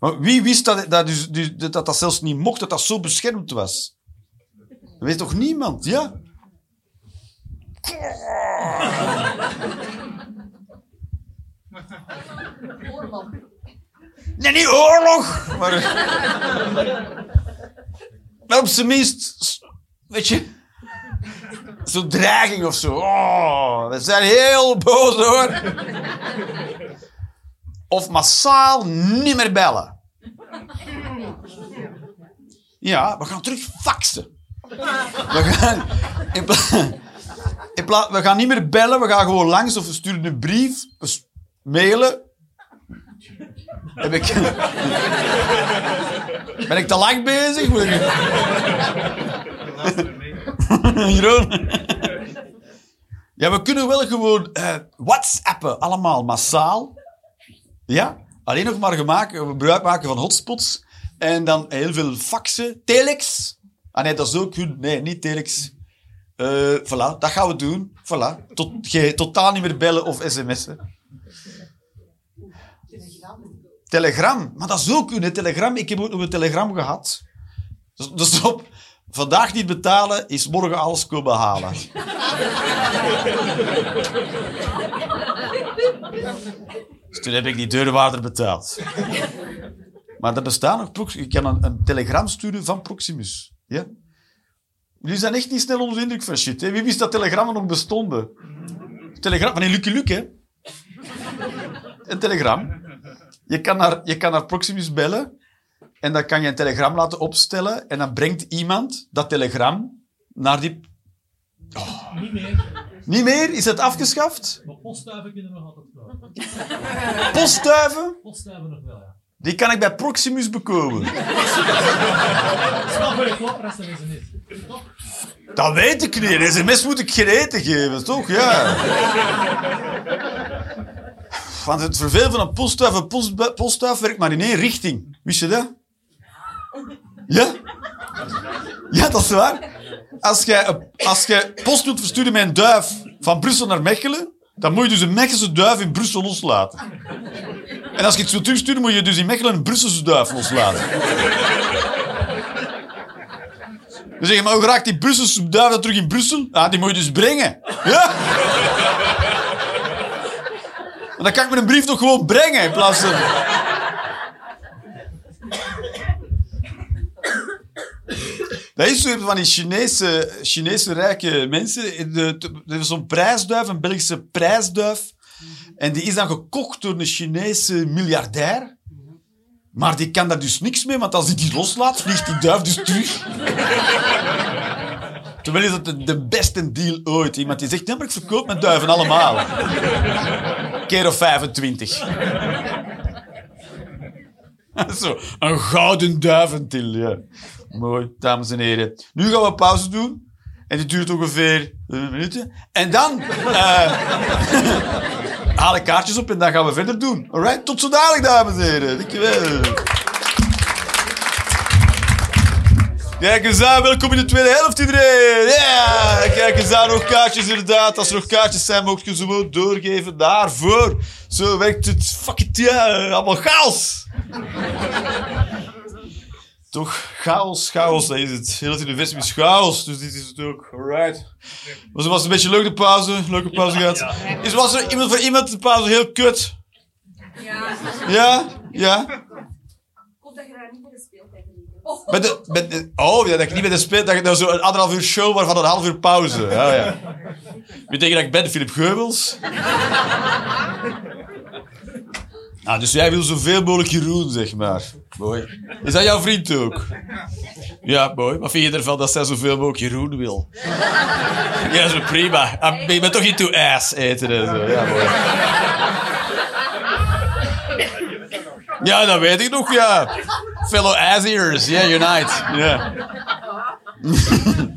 Maar wie wist dat dat, dus, dus- dat dat zelfs niet mocht, dat dat zo beschermd was? Dat weet toch niemand, ja? Nee, niet oorlog! Maar op zijn minst, weet je, zo'n dreiging of zo. Oh, we zijn heel boos hoor. Of massaal niet meer bellen. Ja, we gaan terug faxen. We gaan, in we gaan niet meer bellen, we gaan gewoon langs of we sturen een brief, mailen. Ik... Ben ik te lang bezig? Ja, we kunnen wel gewoon eh, WhatsAppen, allemaal massaal. Ja? Alleen nog maar gemaakt, gebruik maken van hotspots. En dan heel veel faxen. Telex. Ah nee, dat is ook hun... Nee, niet telex. Eh voilà, dat gaan we doen. Voilà. Tot, totaal niet meer bellen of sms'en. Telegram. Maar dat hun, hè, telegram. Ik heb ook nog een telegram gehad. Dus, dus op, vandaag niet betalen, is morgen alles komen halen. Dus toen heb ik die deurwaarder betaald. Maar er bestaan nog... Prox- Je kan een, een telegram sturen van Proximus. Ja? Jullie zijn echt niet snel onder de indruk van shit. Hè? Wie wist dat telegrammen nog bestonden? Telegram van die Lucky hè? Een telegram. Je kan, naar, je kan naar Proximus bellen en dan kan je een telegram laten opstellen en dan brengt iemand dat telegram naar die... Niet meer. Niet meer? Is het afgeschaft? Maar postduiven kunnen nog altijd wel. Postduiven? Postduiven nog wel, ja. Die kan ik bij Proximus bekomen. Snap je, klopt, rest is niet. Dat weet ik niet. Een sms moet ik geen eten geven, toch? Ja. Want het vervelende van een postduif, een werkt maar in één richting. Wist je dat? Ja? Ja, dat is waar. Als jij, als jij post wilt versturen met een duif van Brussel naar Mechelen, dan moet je dus een Mechelse duif in Brussel loslaten. En als je iets wilt terugsturen, moet je dus in Mechelen een Brusselse duif loslaten. Dan zeg je, maar hoe raakt die Brusselse duif dan terug in Brussel? Ah, die moet je dus brengen. Ja? Dan kan ik met een brief toch gewoon brengen in plaats van... Dat is zo van die Chinese, Chinese rijke mensen. Er is zo'n prijsduif, een Belgische prijsduif. En die is dan gekocht door een Chinese miljardair. Maar die kan daar dus niks mee, want als hij die loslaat, vliegt die duif dus terug. Terwijl is dat de, de beste deal ooit. Iemand die zegt, nee, maar ik verkoop mijn duiven allemaal. Keer of 25. Zo, een gouden duiventil, ja. Mooi, dames en heren. Nu gaan we pauze doen. En die duurt ongeveer een minuut. En dan eh, haal ik kaartjes op en dan gaan we verder doen. Alright, tot zo dadelijk, dames en heren. Dankjewel. Kijk eens aan, welkom in de tweede helft iedereen. Ja, kijk eens aan, nog kaartjes inderdaad. Als er nog kaartjes zijn, mocht je ze gewoon doorgeven daarvoor. Zo werkt het. Fuck it, ja, allemaal chaos. Toch, chaos, chaos, dat is het. Heel het universum is chaos, dus dit is het ook. Alright. Was, was het een beetje leuk de pauze? Leuke pauze gehad? Is, was er iemand voor iemand de pauze heel kut? Ja, Ja? Ja? komt dat je daar niet bij de speeltijd in Met de, met oh, ja, dat ik niet bij de speel... Dat je nou zo een anderhalf uur show waarvan een half uur pauze. Ja, ja. Dat ik ben? Philip Geubels? Ah, dus jij wil zoveel mogelijk Jeroen, zeg maar. Mooi. Is dat jouw vriend ook? Ja, mooi. Wat vind je ervan dat zij zoveel mogelijk Jeroen wil? Ja, zo prima. Ah, Je bent toch into ass eten en zo. Ja, mooi. Ja, dat weet ik nog, ja. Fellow ass-ears, yeah, unite. Ja.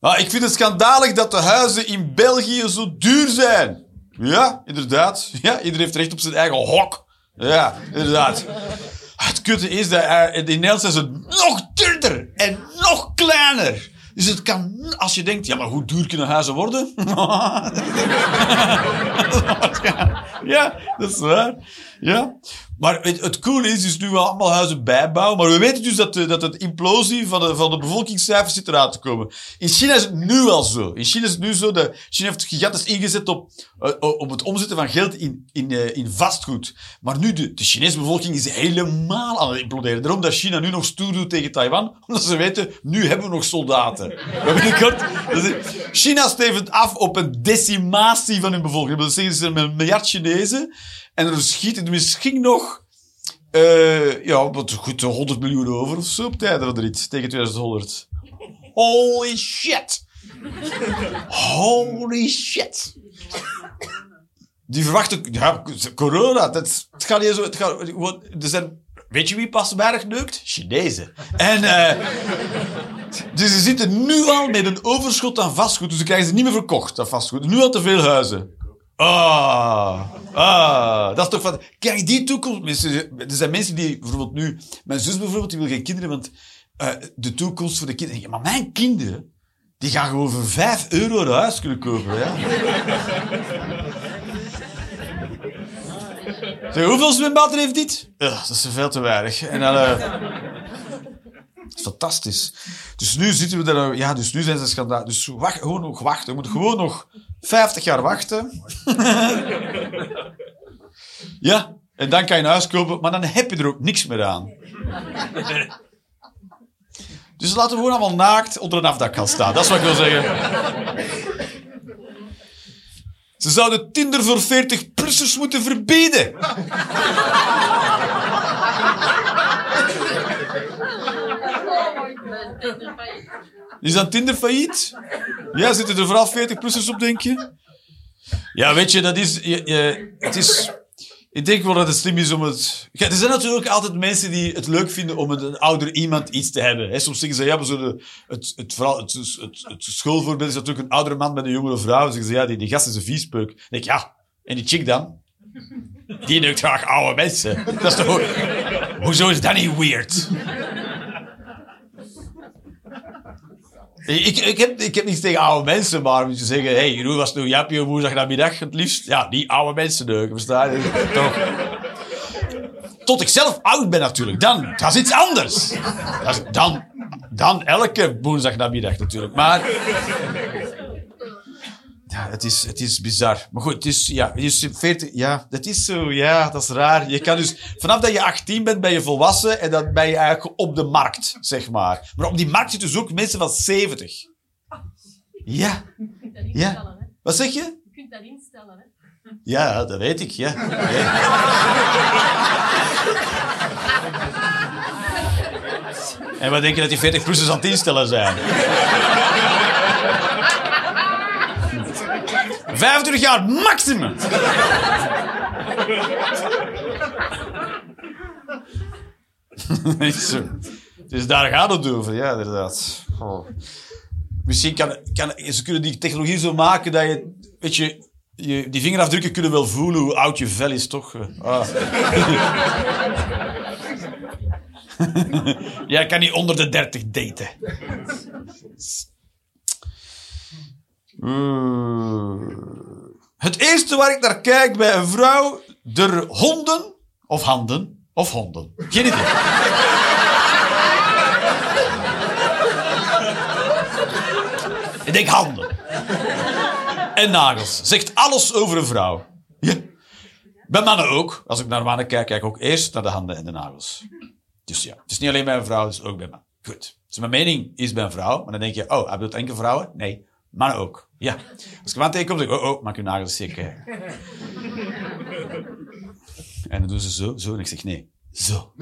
Ah, ik vind het schandalig dat de huizen in België zo duur zijn. Ja, inderdaad. Ja, iedereen heeft recht op zijn eigen hok. Ja, inderdaad. Ah, Het kutte is dat eh, in Nederland zijn ze nog duurder en nog kleiner. Dus het kan, als je denkt, ja, maar hoe duur kunnen huizen worden? ja, dat is waar. Ja. Maar het, het coole is dus nu we allemaal huizen bijbouwen. Maar we weten dus dat dat het implosie van de, van de bevolkingscijfers zit eraan te komen. In China is het nu al zo. In China is het nu zo. Dat China heeft gigantisch ingezet op, eh, op het omzetten van geld in, in, eh, in vastgoed. Maar nu, de, de Chinese bevolking is helemaal aan het imploderen. Daarom dat China nu nog stoer doet tegen Taiwan. Omdat ze weten, nu hebben we nog soldaten. Maar binnenkort... China stevend af op een decimatie van hun bevolking. Dat zeggen ze een miljard Chinezen. En er schieten misschien nog... eh, ja, wat goed, 100 miljoen over of zo op tijd of iets tegen 2100. Holy shit! Holy shit! Die verwachten... Ja, corona, dat, het gaat niet zo... Het gaat, er zijn, weet je wie pas weinig neukt? Chinezen. En... eh dus ze zitten nu al met een overschot aan vastgoed. Dus ze krijgen ze niet meer verkocht, dat vastgoed. Nu al te veel huizen. Ah, ah, dat is toch wat... Kijk, die toekomst... Er zijn mensen die bijvoorbeeld nu... Mijn zus bijvoorbeeld, die wil geen kinderen, want eh, de toekomst voor de kinderen... Maar mijn kinderen, die gaan gewoon voor 5 euro een huis kunnen kopen, ja. Zeg, hoeveel zwembaden heeft dit? Ja, dat is veel te weinig. En dan... eh, fantastisch. Dus nu zitten we daar... Ja, dus nu zijn ze schandaal. Dus wacht, gewoon nog wachten. We moeten gewoon nog 50 jaar wachten. ja, en dan kan je een huis kopen, maar dan heb je er ook niks meer aan. Dus laten we gewoon allemaal naakt onder een afdak gaan staan. Dat is wat ik wil zeggen. Ze zouden Tinder voor 40-plussers moeten verbieden. Is dat Tinder failliet? Ja, zitten er vooral 40-plussers op, denk je? Ja, weet je, dat is... Je, het is... Ik denk wel dat het slim is om het... Ja, er zijn natuurlijk altijd mensen die het leuk vinden om een ouder iemand iets te hebben. Soms zeggen ze, ja, maar het, het, vooral, het, schoolvoorbeeld is natuurlijk een oudere man met een jongere vrouw. Dan zeggen ze, ja, die, die gast is een viespeuk. Dan denk ja, en die chick dan? Die neukt graag oude mensen. Dat is toch... Hoezo is dat niet weird? Ik, ik, heb, ik heb niets tegen oude mensen, maar om te zeggen... Hé, hey, hoe was het nou Japje woensdagnamiddag het liefst? Ja, die oude mensen neuken, versta? Toch? Tot ik zelf oud ben natuurlijk. Dan, dat is iets anders. Dat is- dan, dan elke woensdagnamiddag natuurlijk. Maar... Ja, het is, het is bizar. Maar goed, het is, ja, het is 40, ja, dat is zo, ja, dat is raar. Je kan dus, vanaf dat je 18 bent, ben je volwassen en dan ben je eigenlijk op de markt, zeg maar. Maar op die markt zitten dus ook mensen van 70. Ja, Je kunt dat Ja. hè. wat zeg je? Je kunt dat instellen, hè. Ja, dat weet ik, ja. Ja. En wat denk je dat die 40-plussers aan het instellen zijn? 25 jaar maximum! Dus daar gaat het over, ja, inderdaad. Misschien kan, kan, ze kunnen die technologie zo maken dat je, weet je, je, die vingerafdrukken kunnen wel voelen hoe oud je vel is, toch? Ah. Jij kan niet onder de 30 daten. Eh, Het eerste waar ik naar kijk bij een vrouw, de honden of handen of honden. Geen idee. ik denk handen. En nagels. Zegt alles over een vrouw. Ja. Bij mannen ook. Als ik naar mannen kijk, kijk ik ook eerst naar de handen en de nagels. Dus ja, het is niet alleen bij een vrouw, het is ook bij mannen. Goed. Dus mijn mening is bij een vrouw, maar dan denk je, oh, hij bedoelt enkel vrouwen? Nee, mannen ook. Ja. Als ik man tegenkom, zeg ik, oh, oh, maak je nagels kijken. En dan doen ze zo, zo, en ik zeg, nee, zo.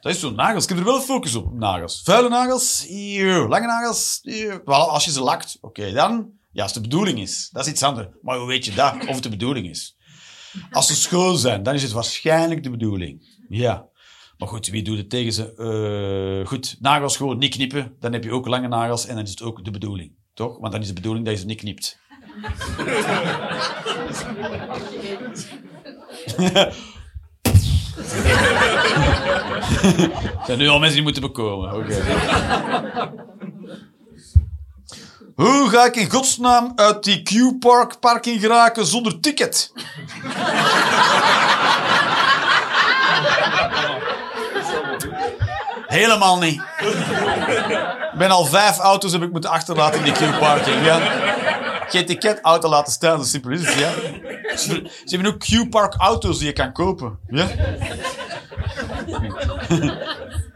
Dat is zo, nagels. Ik heb er wel focus op, nagels. Vuile nagels, hier. Lange nagels. Wel, als je ze lakt, oké, dan... Ja, als de bedoeling is. Dat is iets anders. Maar hoe weet je dat, of het de bedoeling is? Als ze schoon zijn, dan is het waarschijnlijk de bedoeling. Ja. Maar goed, wie doet het tegen ze? Eh, goed, nagels gewoon niet knippen. Dan heb je ook lange nagels en dan is het ook de bedoeling. Toch? Want dan is de bedoeling dat je ze niet knipt. Er zijn nu al mensen die moeten bekomen. Hoe ga ik in godsnaam uit die Q-Park parking geraken zonder ticket? Helemaal niet. Ik ben al vijf auto's heb ik moeten achterlaten in die Q-parking. Ja. Geen auto laten staan, zo simpel is het. Ja. Ze hebben ook Q-Park auto's die je kan kopen. Ja.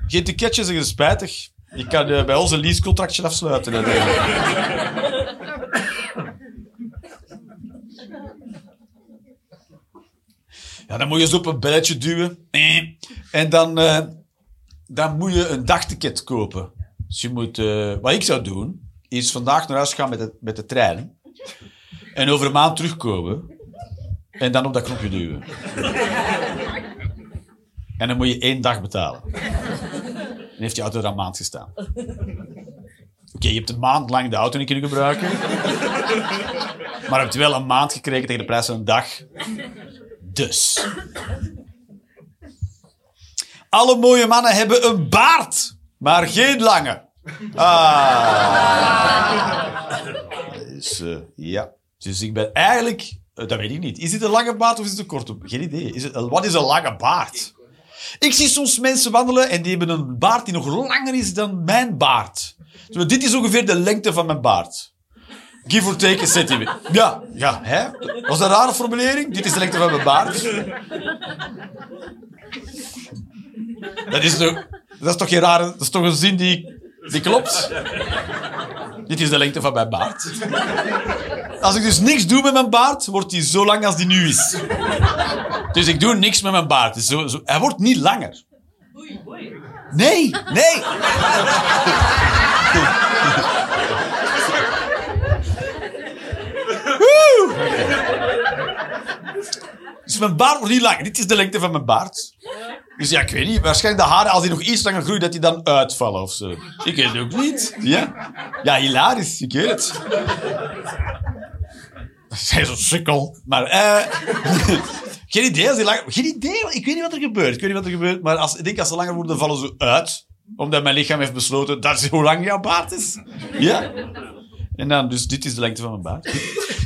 Geen ticketje, zeggen ze spijtig. Je kan eh, bij ons een leasecontractje afsluiten. Dat. Ja, dan moet je ze op een belletje duwen. En dan, eh, dan moet je een dagticket kopen. Dus je moet, eh, wat ik zou doen, is vandaag naar huis gaan met de, met de trein. En over een maand terugkomen. En dan op dat knopje duwen. En dan moet je één dag betalen. Dan heeft je auto er een maand gestaan. Oké, je hebt een maand lang de auto niet kunnen gebruiken. Maar je hebt wel een maand gekregen tegen de prijs van een dag. Dus. Alle mooie mannen hebben een baard, maar geen lange. Ah. Dus, eh, ja. Dus ik ben eigenlijk... eh, dat weet ik niet. Is dit een lange baard of is het een korte? Geen idee. Is het, wat is een lange baard? Ik zie soms mensen wandelen en die hebben een baard die nog langer is dan mijn baard. Zo, dit is ongeveer de lengte van mijn baard. Give or take a centimeter. Ja, ja, hè? Was een rare formulering? Dit is de lengte van mijn baard. Dat is toch, dat is toch geen rare... Dat is toch een zin die, die klopt? Dit is de lengte van mijn baard. Als ik dus niks doe met mijn baard, wordt die zo lang als die nu is. Dus ik doe niks met mijn baard. Dus zo, zo, hij wordt niet langer. Nee, nee. Dus mijn baard wordt niet langer. Dit is de lengte van mijn baard. Dus ja, ik weet niet. Waarschijnlijk de haren, als die nog iets langer groeien, dat die dan uitvallen of zo. Ik weet het ook niet. Ja, ja hilarisch. Ik weet het. Zij is een sukkel. Maar, eh... geen idee als die langer... Geen idee. Ik weet niet wat er gebeurt. Ik weet niet wat er gebeurt. Maar als, ik denk als ze langer worden, vallen ze uit. Omdat mijn lichaam heeft besloten, dat is hoe lang jouw baard is. Ja. En dan, dus dit is de lengte van mijn baard.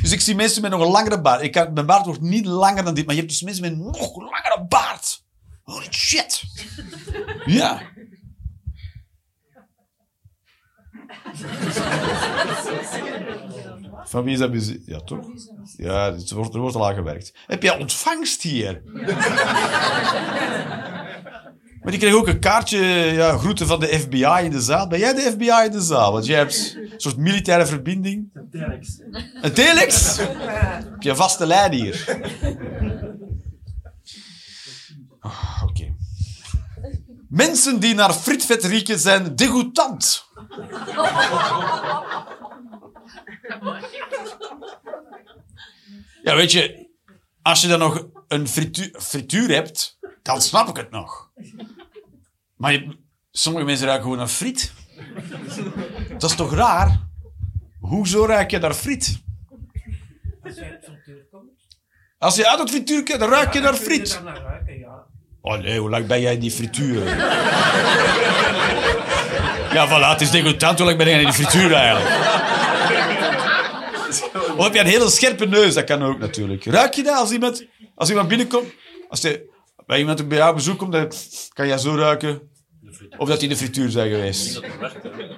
Dus ik zie mensen met nog een langere baard. Ik kan, mijn baard wordt niet langer dan dit, maar je hebt dus mensen met een nog langere baard. Holy shit. Ja. Van wie is dat muziek? Ja, toch? Ja, er wordt, er wordt al aan gewerkt. Heb jij ontvangst hier? Maar die kreeg ook een kaartje, ja, groeten van de FBI in de zaal. Ben jij de FBI in de zaal? Want jij hebt een soort militaire verbinding. Een telex? Heb je een vaste lijn hier? Ah, Oké. Mensen die naar frietvet rieken zijn degoutant. Ja, weet je, als je dan nog een frituur, frituur hebt, dan snap ik het nog. Maar je- sommige mensen ruiken gewoon naar friet. Dat is toch raar? Hoezo ruik je naar friet? Als je uit frituur komt, Als je uit het frituur kijkt, dan ruik je naar kun je friet. daar naar ruiken, ja. Oh nee, hoe lang ben jij in die frituur? ja, voilà, het is degoutant. Hoe lang ben jij in die frituur eigenlijk? Of heb je een hele scherpe neus? Dat kan ook natuurlijk. Ruik je dat als iemand, als iemand binnenkomt? Als je bij iemand bij jou op bezoek komt, dan kan jij zo ruiken. Of dat die in de frituur zijn geweest.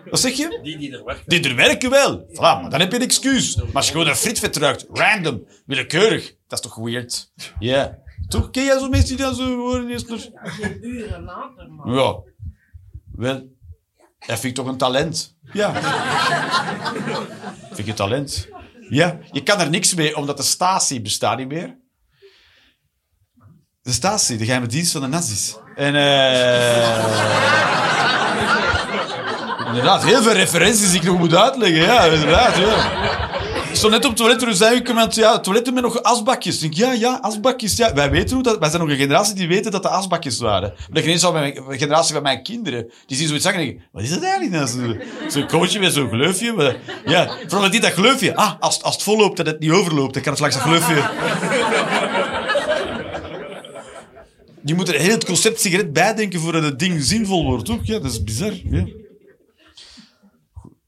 Wat zeg je? Die die er werken. Die er werken wel. Voilà, maar dan heb je een excuus. Maar als je gewoon een frietvet ruikt, random, willekeurig, dat is toch weird? Ja. Toch? Ken jij zo'n mensen die dan zo gewoon eerst nog... Geen uren later, man. Ja. Wel, dat vind ik toch een talent. Ja. vind ik een talent. Ja. Je kan er niks mee, omdat de Stasi bestaat niet meer. De Stasi, de geheime dienst van de nazi's. En eh inderdaad, heel veel referenties die ik nog moet uitleggen. Ja, inderdaad. Ja. Ik stond net op het toilet toen zei ik iemand, ja, toiletten met nog asbakjes. Ik denk, ja, ja, asbakjes. Ja. Wij weten hoe dat, wij zijn nog een generatie die weten dat er asbakjes waren. De generatie van mijn, de generatie van mijn kinderen, die zien zoiets zeggen en denken, wat is dat eigenlijk? nou? Zo- Zo'n kootje met zo'n gleufje. Ja, vooral niet dat gleufje. Ah, als, als het volloopt en het niet overloopt, dan kan het langs dat gleufje. Je moet er heel het concept sigaret bijdenken voordat het ding zinvol wordt, toch? Ja, dat is bizar. Ja.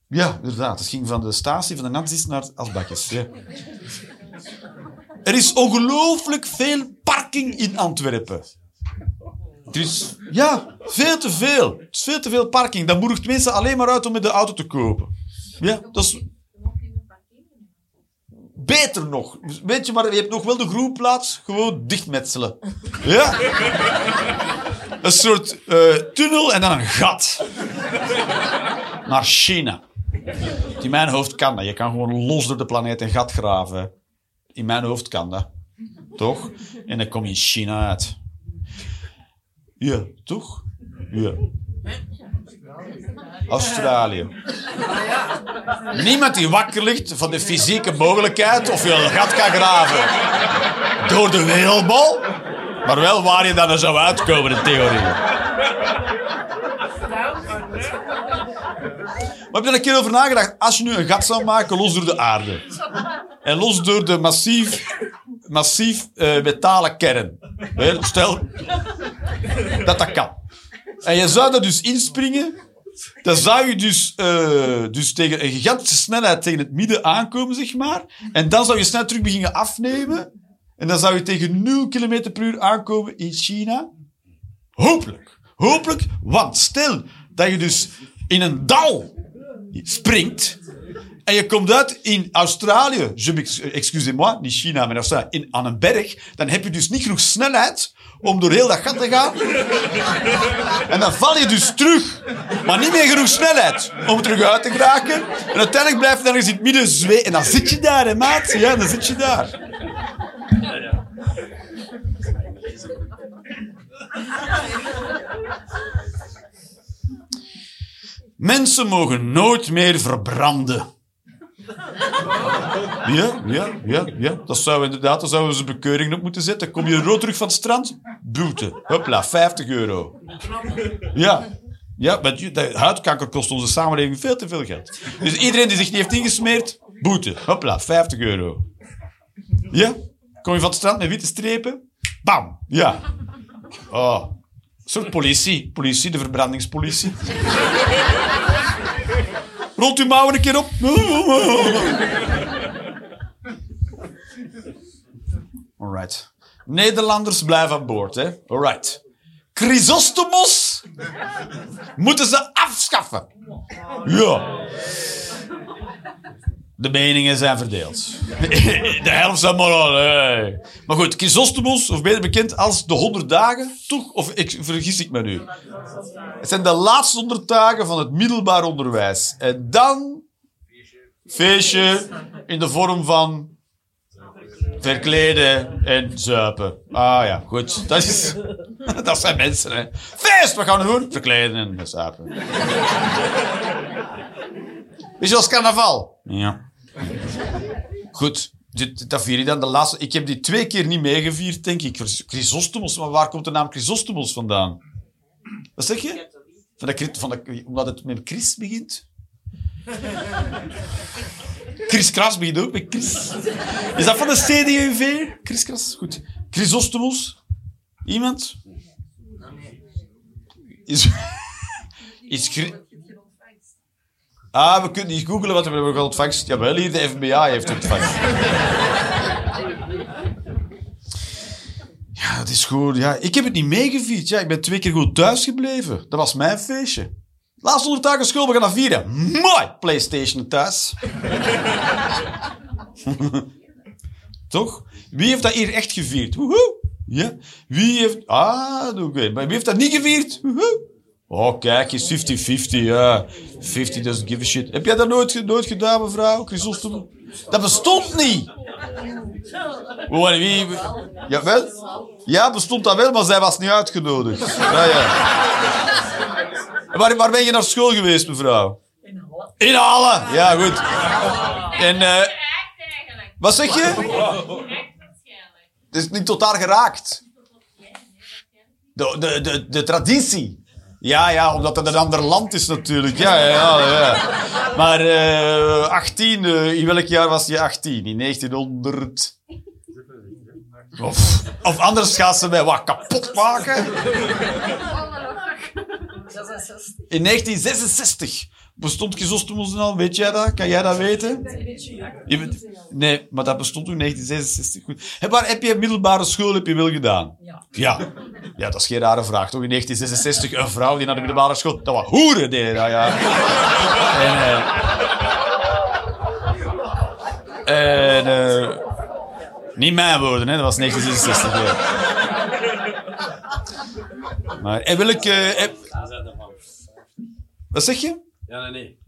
Ja, inderdaad. Het ging van de statie van de nazi's naar asbakjes. Ja. Er is ongelooflijk veel parking in Antwerpen. Er is, ja, veel te veel. Het is veel te veel parking. Dat moedigt mensen alleen maar uit om met de auto te kopen. Ja, dat is... Beter nog. Weet je, maar je hebt nog wel de groenplaats. Gewoon dichtmetselen. Ja? Een soort eh, tunnel en dan een gat. Naar China. In mijn hoofd kan dat. Je kan gewoon los door de planeet een gat graven. In mijn hoofd kan dat. Toch? En dan kom je in China uit. Ja, toch? Ja. Australië. Niemand die wakker ligt van de fysieke mogelijkheid of je een gat kan graven door de wereldbol, maar wel waar je dan zou uitkomen in theorie. Maar heb je er een keer over nagedacht? Als je nu een gat zou maken, los door de aarde. En los door de massief, massief eh, metalen kern. Stel dat dat kan. En je zou er dus inspringen. Dan zou je dus, eh, dus tegen een gigantische snelheid tegen het midden aankomen, zeg maar. En dan zou je snel terug beginnen afnemen. En dan zou je tegen 0 km per uur aankomen in China. Hopelijk. Hopelijk, want stel dat je dus in een dal springt en je komt uit in Australië, m'ex- excusez-moi, niet China, maar Australië, in, aan een berg, dan heb je dus niet genoeg snelheid om door heel dat gat te gaan. En dan val je dus terug, maar niet meer genoeg snelheid om er terug uit te geraken. En uiteindelijk blijf je dan in het midden zweten. En dan zit je daar, maat. Ja, dan zit je daar. Mensen mogen nooit meer verbranden. Ja, ja, ja, ja. Dat zou inderdaad, daar zouden ze bekeuring op moeten zetten. Kom je rood terug van het strand? Boete. Hopla, 50 euro. Ja. Ja, want huidkanker kost onze samenleving veel te veel geld. Dus iedereen die zich niet heeft ingesmeerd, boete. Hopla, 50 euro. Ja? Kom je van het strand met witte strepen? Bam! Ja. Oh. Een soort politie. Politie, de verbrandingspolitie. Rolt uw mouwen een keer op. Alright. Nederlanders blijven aan boord, hè? Alright. Chrysostomos moeten ze afschaffen. Ja. De meningen zijn verdeeld. De helft zijn maar al. Maar goed, Chrysostomos, of beter bekend als de 100 dagen, toch? Of ik, vergis ik me nu? Het zijn de laatste 100 dagen van het middelbaar onderwijs. En dan feestje in de vorm van verkleden en zuipen. Ah ja, goed. Dat, is, dat zijn mensen, hè. Feest, wat gaan we doen? Verkleden en zuipen. Is als carnaval? Ja. Goed. Dit, dat vier je dan de laatste. Ik heb die twee keer niet meegevierd, denk ik. Chrysostomos, maar waar komt de naam Chrysostomos vandaan? Wat zeg je? Van de, van de, omdat het met Chris begint? Chris Kras begint ook met Chris. Is dat van de CDUV? Chris Kras? Goed. Chrysostomos? Iemand? Is... Is... Ah, we kunnen niet googlen wat we hebben ontvangst. Jawel, hier de FBI heeft ontvangst. Ja, dat is goed. Ja, ik heb het niet meegevierd. Ja, ik ben twee keer goed thuis gebleven. Dat was mijn feestje. Laatste 100 dagen school, we gaan dat vieren. Mooi! Playstation thuis. Toch? Wie heeft dat hier echt gevierd? Woehoe! Ja? Wie heeft... Ah, oké. Maar wie heeft dat niet gevierd? Woehoe! Oh, kijk eens, 50-50, ja. 50 doesn't give a shit. Heb jij dat nooit, nooit gedaan, mevrouw? Chrysostom? Dat bestond niet! Wie, Jawel? Ja, bestond dat wel, maar zij was niet uitgenodigd. Ja, ja. Waar, waar ben je naar school geweest, mevrouw? In Halle. In Halle? Ja, goed. En, eh, wat zeg je? Het is niet tot daar geraakt. De, de, de, de traditie. Ja, ja, omdat het een ander land is natuurlijk. Ja, ja, ja. ja. Maar eh 18, eh, in welk jaar was je 18? In 1900... Of, of anders gaan ze mij wat kapot maken. In 1966 bestond Chrysostomos al. Weet jij dat? Kan jij dat weten? Je bent- nee, maar dat bestond toen in 1966. Goed. Heb, waar, heb je middelbare school heb je wel gedaan? Ja. Ja. Ja, dat is geen rare vraag, toch? In 1966 een vrouw die naar de middelbare school... Dat was hoeren, deden dat, ja. En, eh, en, eh, niet mijn woorden, hè. Dat was 1966, ja. Maar, en welke... eh, wat zeg je? Ja, nee, nee.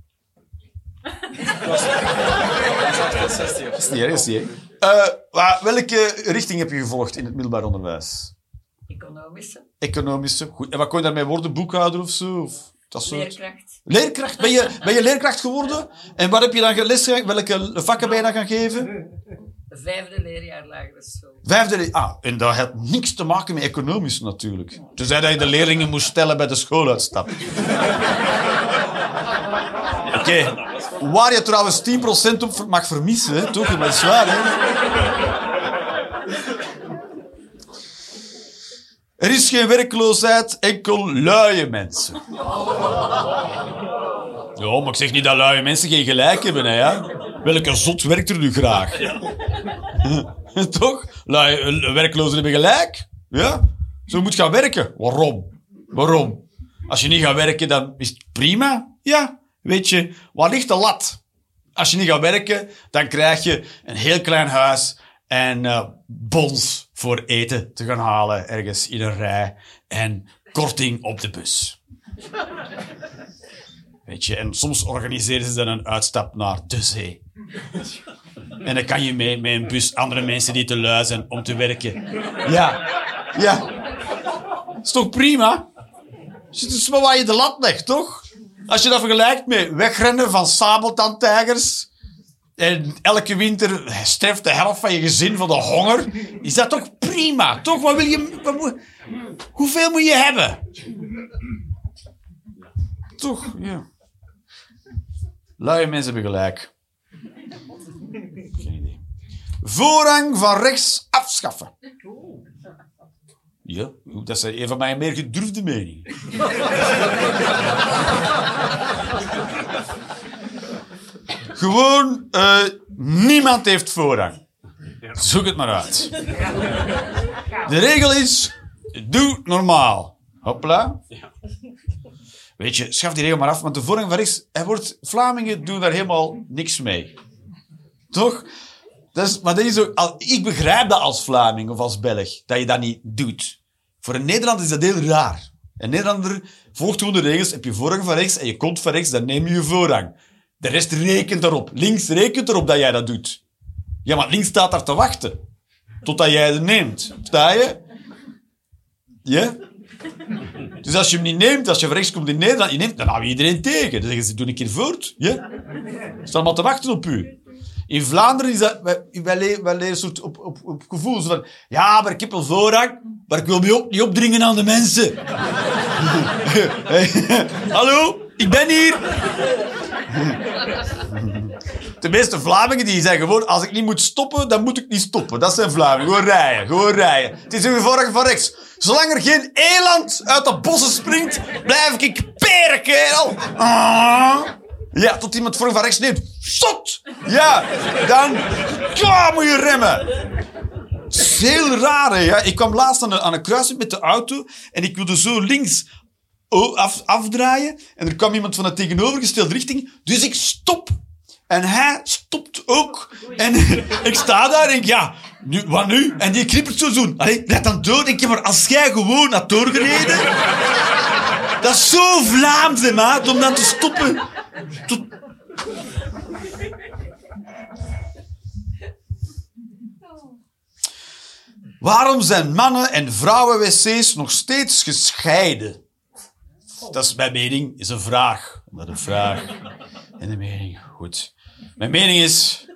Dat is niet erg, dat is niet erg. Eh, maar welke richting heb je gevolgd in het middelbaar onderwijs? Economische, Economische. Goed. En wat kon je daarmee worden? Boekhouder of zo? Of dat soort... leerkracht. Leerkracht? Ben je, ben je leerkracht geworden? En wat heb je dan geles Welke vakken ben je dan gaan geven? Vijfde leerjaar lagere school. Vijfde... le- Ah, en dat had niks te maken met economisch natuurlijk. Tenzij dat je de leerlingen moest stellen bij de schooluitstap. Waar je trouwens 10% op mag vermissen, toch? Dat is waar, hè? Er is geen werkloosheid, enkel luie mensen. Ja, maar ik zeg niet dat luie mensen geen gelijk hebben, hè, ja? Welke zot werkt er nu graag? Toch? Lui, eh, werklozen hebben gelijk. Ja? Zo moet gaan werken. Waarom? Waarom? Als je niet gaat werken, dan is het prima. Ja. Weet je, waar ligt de lat? Als je niet gaat werken, dan krijg je een heel klein huis en eh, bons voor eten te gaan halen ergens in een rij en korting op de bus. Weet je, en soms organiseren ze dan een uitstap naar de zee. En dan kan je mee met een bus andere mensen die te lui om te werken. Ja, ja. is toch prima? Het is maar waar je de lat legt, toch? Als je dat vergelijkt met wegrennen van sabeltandtijgers En elke winter sterft de helft van je gezin van de honger. Is dat toch prima? Toch? Wat wil je, hoeveel moet je hebben? Toch, ja. Luie mensen hebben gelijk. Geen idee. Voorrang van rechts afschaffen. Ja, dat is een van mijn meer gedurfde meningen. Gewoon, eh, niemand heeft voorrang. Zoek het maar uit. De regel is, doe normaal. Hopla. Weet je, schaf die regel maar af, want de voorrang van rechts, hij wordt, Vlamingen doen daar helemaal niks mee. Toch? Dat is, maar dat is ook, ik begrijp dat als Vlaming of als Belg, dat je dat niet doet. Voor een Nederlander is dat heel raar. Een Nederlander volgt gewoon de regels, heb je voorrang van rechts en je komt van rechts, dan neem je je voorrang. De rest rekent erop. Links rekent erop dat jij dat doet. Ja, maar links staat daar te wachten. Totdat jij het neemt. Sta je? Ja? Dus als je hem niet neemt, als je van rechts komt in Nederland, je neemt, dan hou je iedereen tegen. Dan zeggen ze, doe een keer voort. Ja? Ze staan allemaal te wachten op u. In Vlaanderen is dat, wij, wij, een soort op, op, op gevoel. Van, ja, maar ik heb wel voorrang, maar ik wil me ook niet opdringen aan de mensen. Hallo, ik ben hier. De meeste Vlamingen die zijn gewoon, als ik niet moet stoppen, dan moet ik niet stoppen. Dat zijn Vlamingen. Gewoon rijden, gewoon rijden. Het is een voorrang van rechts. Zolang er geen eland uit de bossen springt, blijf ik. Ah. Ja, tot iemand voorrang van rechts neemt. Zot! Ja, dan ja, moet je remmen. Het is heel raar, hè. Ja. Ik kwam laatst aan een, aan kruising met de auto en ik wilde zo links af, afdraaien. En er kwam iemand van de tegenovergestelde richting. Dus ik stop. En hij stopt ook. En ik sta daar en denk, ja, nu, wat nu? En die knippert zo zo. Allee, let dan door. Denk je, maar als jij gewoon had doorgereden... dat is zo Vlaams, maat, om dan te stoppen. Tot- Waarom zijn mannen- en vrouwen-wc's nog steeds gescheiden? Dat is mijn mening, is een vraag. Dat een vraag. En een mening, goed. Mijn mening is...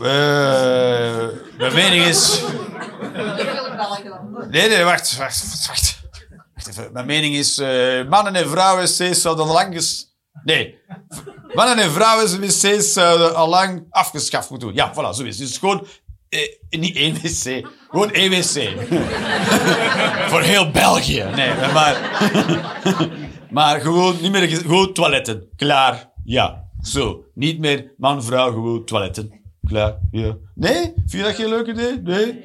eh, mijn mening is... Nee, nee, wacht, wacht, wacht. Even. Mijn mening is... eh, mannen- en vrouwen-wc's zouden lang... ges- Nee. Mannen- en vrouwen-wc's zouden al lang afgeschaft moeten worden. Ja, voilà, zo is het. Dus gewoon... eh, niet één wc. Gewoon één wc. Voor heel België. Nee, maar... maar gewoon niet meer... Gewoon toiletten. Klaar. Ja. Zo. Niet meer man, vrouw, gewoon toiletten. Klaar. Ja. Nee? Vind je dat geen leuk idee? Nee?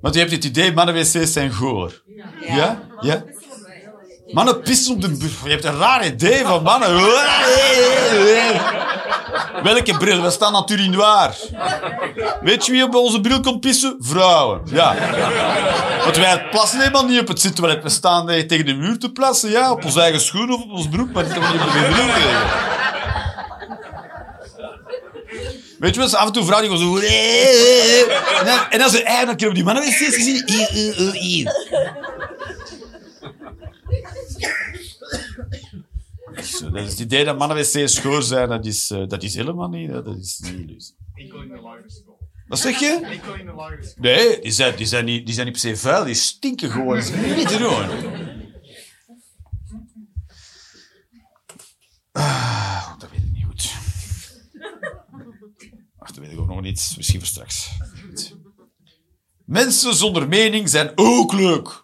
Want je hebt het idee, mannen-wc's zijn goor. Ja? Ja? Mannen pissen op de... bu- Je hebt een raar idee van mannen. Welke bril? We staan natuurlijk noir. Weet je wie op onze bril komt pissen? Vrouwen. Ja. Want wij plassen helemaal niet op het zittoilet. We staan eh, tegen de muur te plassen, ja. Op onze eigen schoen of op ons broek, maar niet op de bril. Weet je wel, zo af en toe vrouwen die gewoon zo... En dan, en dan ze eigenlijk hebben die mannen wc's gezien. Hier, hier, hier, hier. Zo, dat is het idee dat mannen wc's schoon zijn, dat is, eh, dat is helemaal niet. Dat is niet illusie. Ik go in de lagere school. Wat zeg je? Ik go in de lagere school. Nee, die zijn, die, zijn niet, die zijn niet per se vuil, die stinken gewoon. Dat is niet te doen. Ah, dat weet ik niet goed. Ach, dat weet ik ook nog niet. Misschien voor straks. Mensen zonder mening zijn ook leuk.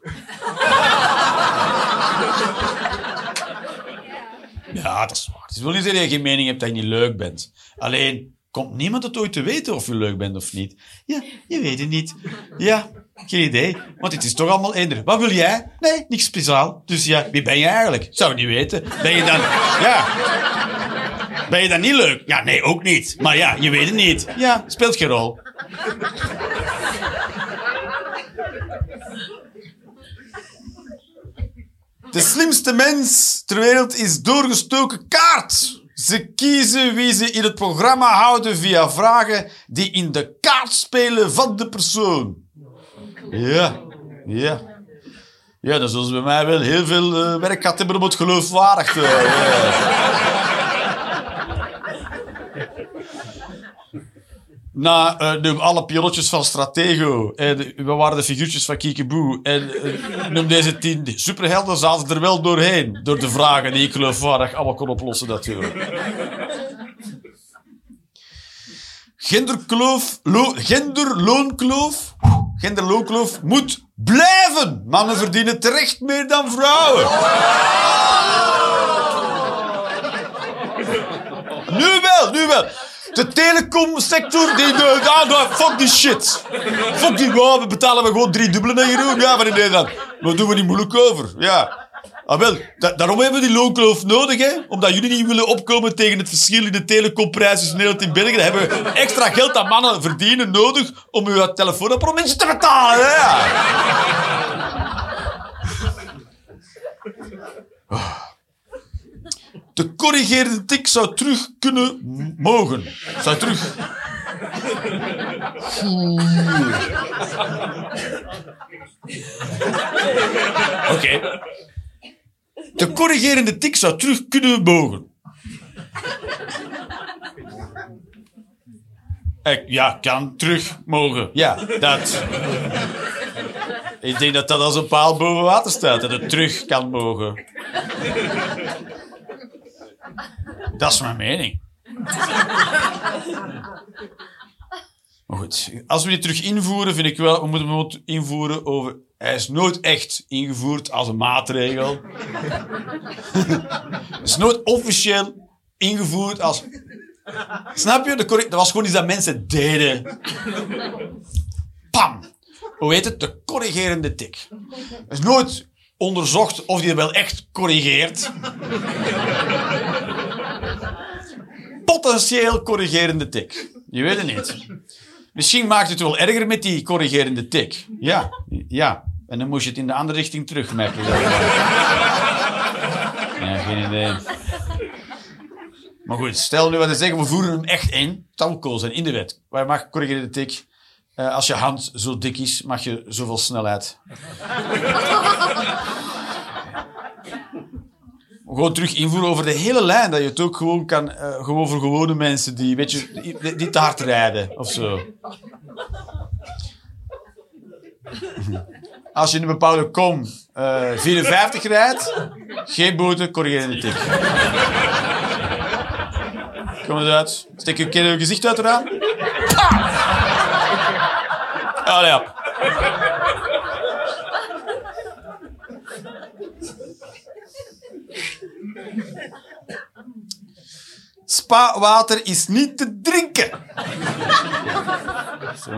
Ja, dat is waar. Het wil niet zeggen dat je geen mening hebt dat je niet leuk bent. Alleen, komt niemand het ooit te weten of je leuk bent of niet? Ja, je weet het niet. Ja, geen idee. Want het is toch allemaal eender. Wat wil jij? Nee, niks speciaal. Dus ja, wie ben je eigenlijk? Zou niet weten. Ben je dan... Ja. Ben je dan niet leuk? Ja, nee, ook niet. Maar ja, je weet het niet. Ja, speelt geen rol. De slimste mens ter wereld is doorgestoken kaart. Ze kiezen wie ze in het programma houden via vragen die in de kaart spelen van de persoon. Ja, ja. Ja, zullen ze bij mij wel heel veel eh, werk gehad hebben om het geloofwaardig te houden. Na eh, alle pilotjes van Stratego en we waren de figuurtjes van Kiekeboe en eh, noem deze tien superhelden zaten er wel doorheen door de vragen die ik geloofwaardig allemaal kon oplossen natuurlijk. Genderkloof, lo, genderloonkloof, genderloonkloof moet blijven. Mannen verdienen terecht meer dan vrouwen. Nu wel, nu wel. De telecomsector, die... ah, nou, fuck die shit. Fuck die... Oh, we betalen we gewoon drie dubbele naar Jeroen. Ja, maar in Nederland. Daar doen we niet moeilijk over. Ja. Ah, wel, da- daarom hebben we die loonkloof nodig, hè. Omdat jullie niet willen opkomen tegen het verschil in de telecomprijs tussen Nederland en België. Dan hebben we extra geld dat mannen verdienen nodig om uw telefoonabonnementje te betalen, hè. De corrigeerde tik zou terug kunnen mogen. Zou terug. Oké. De corrigerende tik zou terug kunnen mogen. Ik, ja, kan terug mogen. Ja, dat. Ik denk dat dat als een paal boven water staat. Dat het terug kan mogen. Dat is mijn mening. Maar goed, als we dit terug invoeren, vind ik wel, we moeten hem invoeren over... Hij is nooit echt ingevoerd als een maatregel. Het is nooit officieel ingevoerd als... Snap je? Dat was gewoon iets dat mensen deden. Pam! Hoe heet het? De corrigerende tik. Is nooit onderzocht of die wel echt corrigeert. potentieel corrigerende tik. Je weet het niet. Misschien maakt het wel erger met die corrigerende tik. Ja, ja. En dan moest je het in de andere richting terugmerken. Ja, geen idee. Maar goed, stel nu wat te zeggen, we voeren hem echt in. Het zijn, in de wet. Waar mag corrigerende tik? Eh, als je hand zo dik is, mag je zoveel snelheid. gewoon terug invoeren over de hele lijn. Dat je het ook gewoon kan, eh, gewoon voor gewone mensen die, weet je, die, die te hard rijden of zo. Als je in een bepaalde kom eh 54 rijdt, geen boete, corrigerende tik. Kom eens uit. Steek je je gezicht uit eraan. Spa-water is niet te drinken.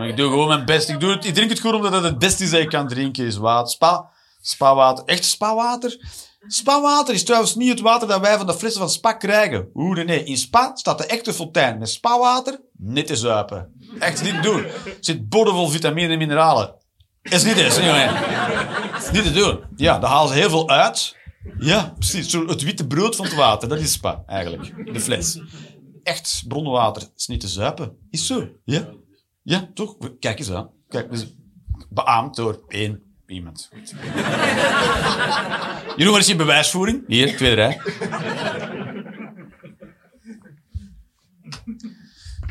Ik doe gewoon mijn best. Ik, doe het, ik drink het gewoon omdat het het beste is dat je kan drinken, is water. Spa, spa-water. Echt spa-water? Spa-water is trouwens niet het water dat wij van de flessen van Spa krijgen. Oeh, nee, nee. In Spa staat de echte fontein. Met spa-water, niet te zuipen. Echt niet doen. Er zit boordevol vitamine en mineralen. Is niet eens. Is niet te doen. Ja, daar halen ze heel veel uit. Ja, precies. Het witte brood van het water, dat is spa, eigenlijk. De fles. Echt bronnenwater is niet te zuipen. Is zo. Ja. Ja, toch? Kijk eens aan. Kijk, dus beaamd door één iemand. Jeroen, wat is je bewijsvoering? Hier, tweede rij.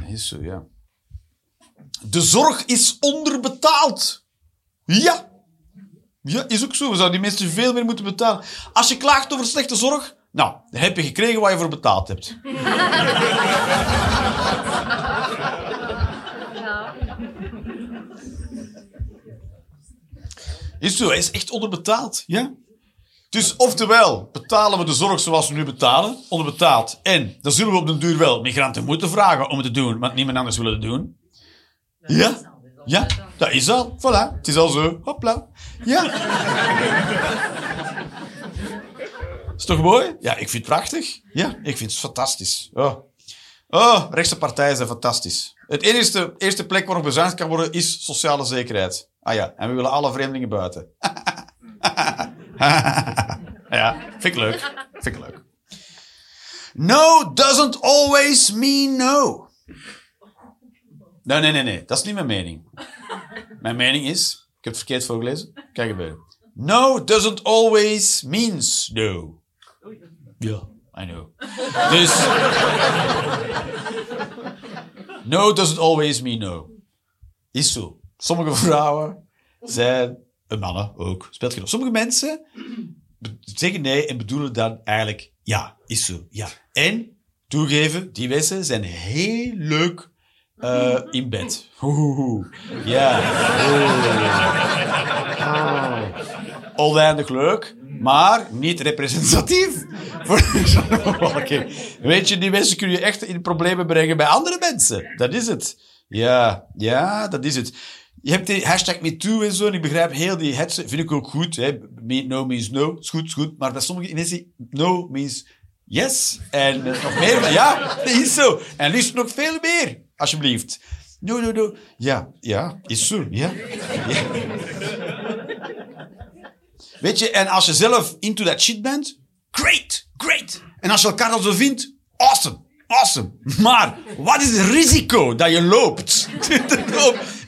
Dat is zo, ja. De zorg is onderbetaald. Ja. Ja, is ook zo. We zouden die mensen veel meer moeten betalen. Als je klaagt over slechte zorg, nou, dan heb je gekregen wat je voor betaald hebt. Is zo, hij is echt onderbetaald. Ja. Dus oftewel, betalen we de zorg zoals we nu betalen, onderbetaald. En dan zullen we op den duur wel migranten moeten vragen om het te doen, want niemand anders wil het doen. Ja. Ja, dat is al. Voilà, het is al zo. Hopla. Ja. Is toch mooi? Ja, ik vind het prachtig. Ja, ik vind het fantastisch. Oh, oh rechtse partijen zijn fantastisch. Het enige eerste plek waarop bezuinigd kan worden is sociale zekerheid. Ah ja, en we willen alle vreemdelingen buiten. ja, vind ik leuk. Vind ik leuk. No doesn't always mean no. Nee, nee, nee, nee. Dat is niet mijn mening. Mijn mening is... Ik heb het verkeerd voorgelezen. Kijk gebeuren. No doesn't always means no. Ja, I know. Dus... No doesn't always mean no. Is zo. Sommige vrouwen zijn, en mannen ook, speelt geen rol. Sommige mensen zeggen nee en bedoelen dan eigenlijk ja, is zo, ja. En, toegeven, die mensen zijn heel leuk eh, in bed. Oeh, ja. Oeh. Oneindig leuk, maar niet representatief. voor-. Weet je, die mensen kun je echt in problemen brengen bij andere mensen. Dat is het. Ja, ja, dat is het. Je hebt die hashtag MeToo en zo, en ik begrijp heel die hetze, vind ik ook goed. Hè. No means no, is goed, is goed. Maar bij sommige mensen, no means yes. En eh, nog meer, ja, dat is zo. En liefst nog veel meer, alsjeblieft. No, no, no. Ja, ja, is zo, ja. Weet je, en als je zelf into that shit bent, great, great. En als je elkaar dan zo vindt, awesome, awesome. Maar wat is het risico dat je loopt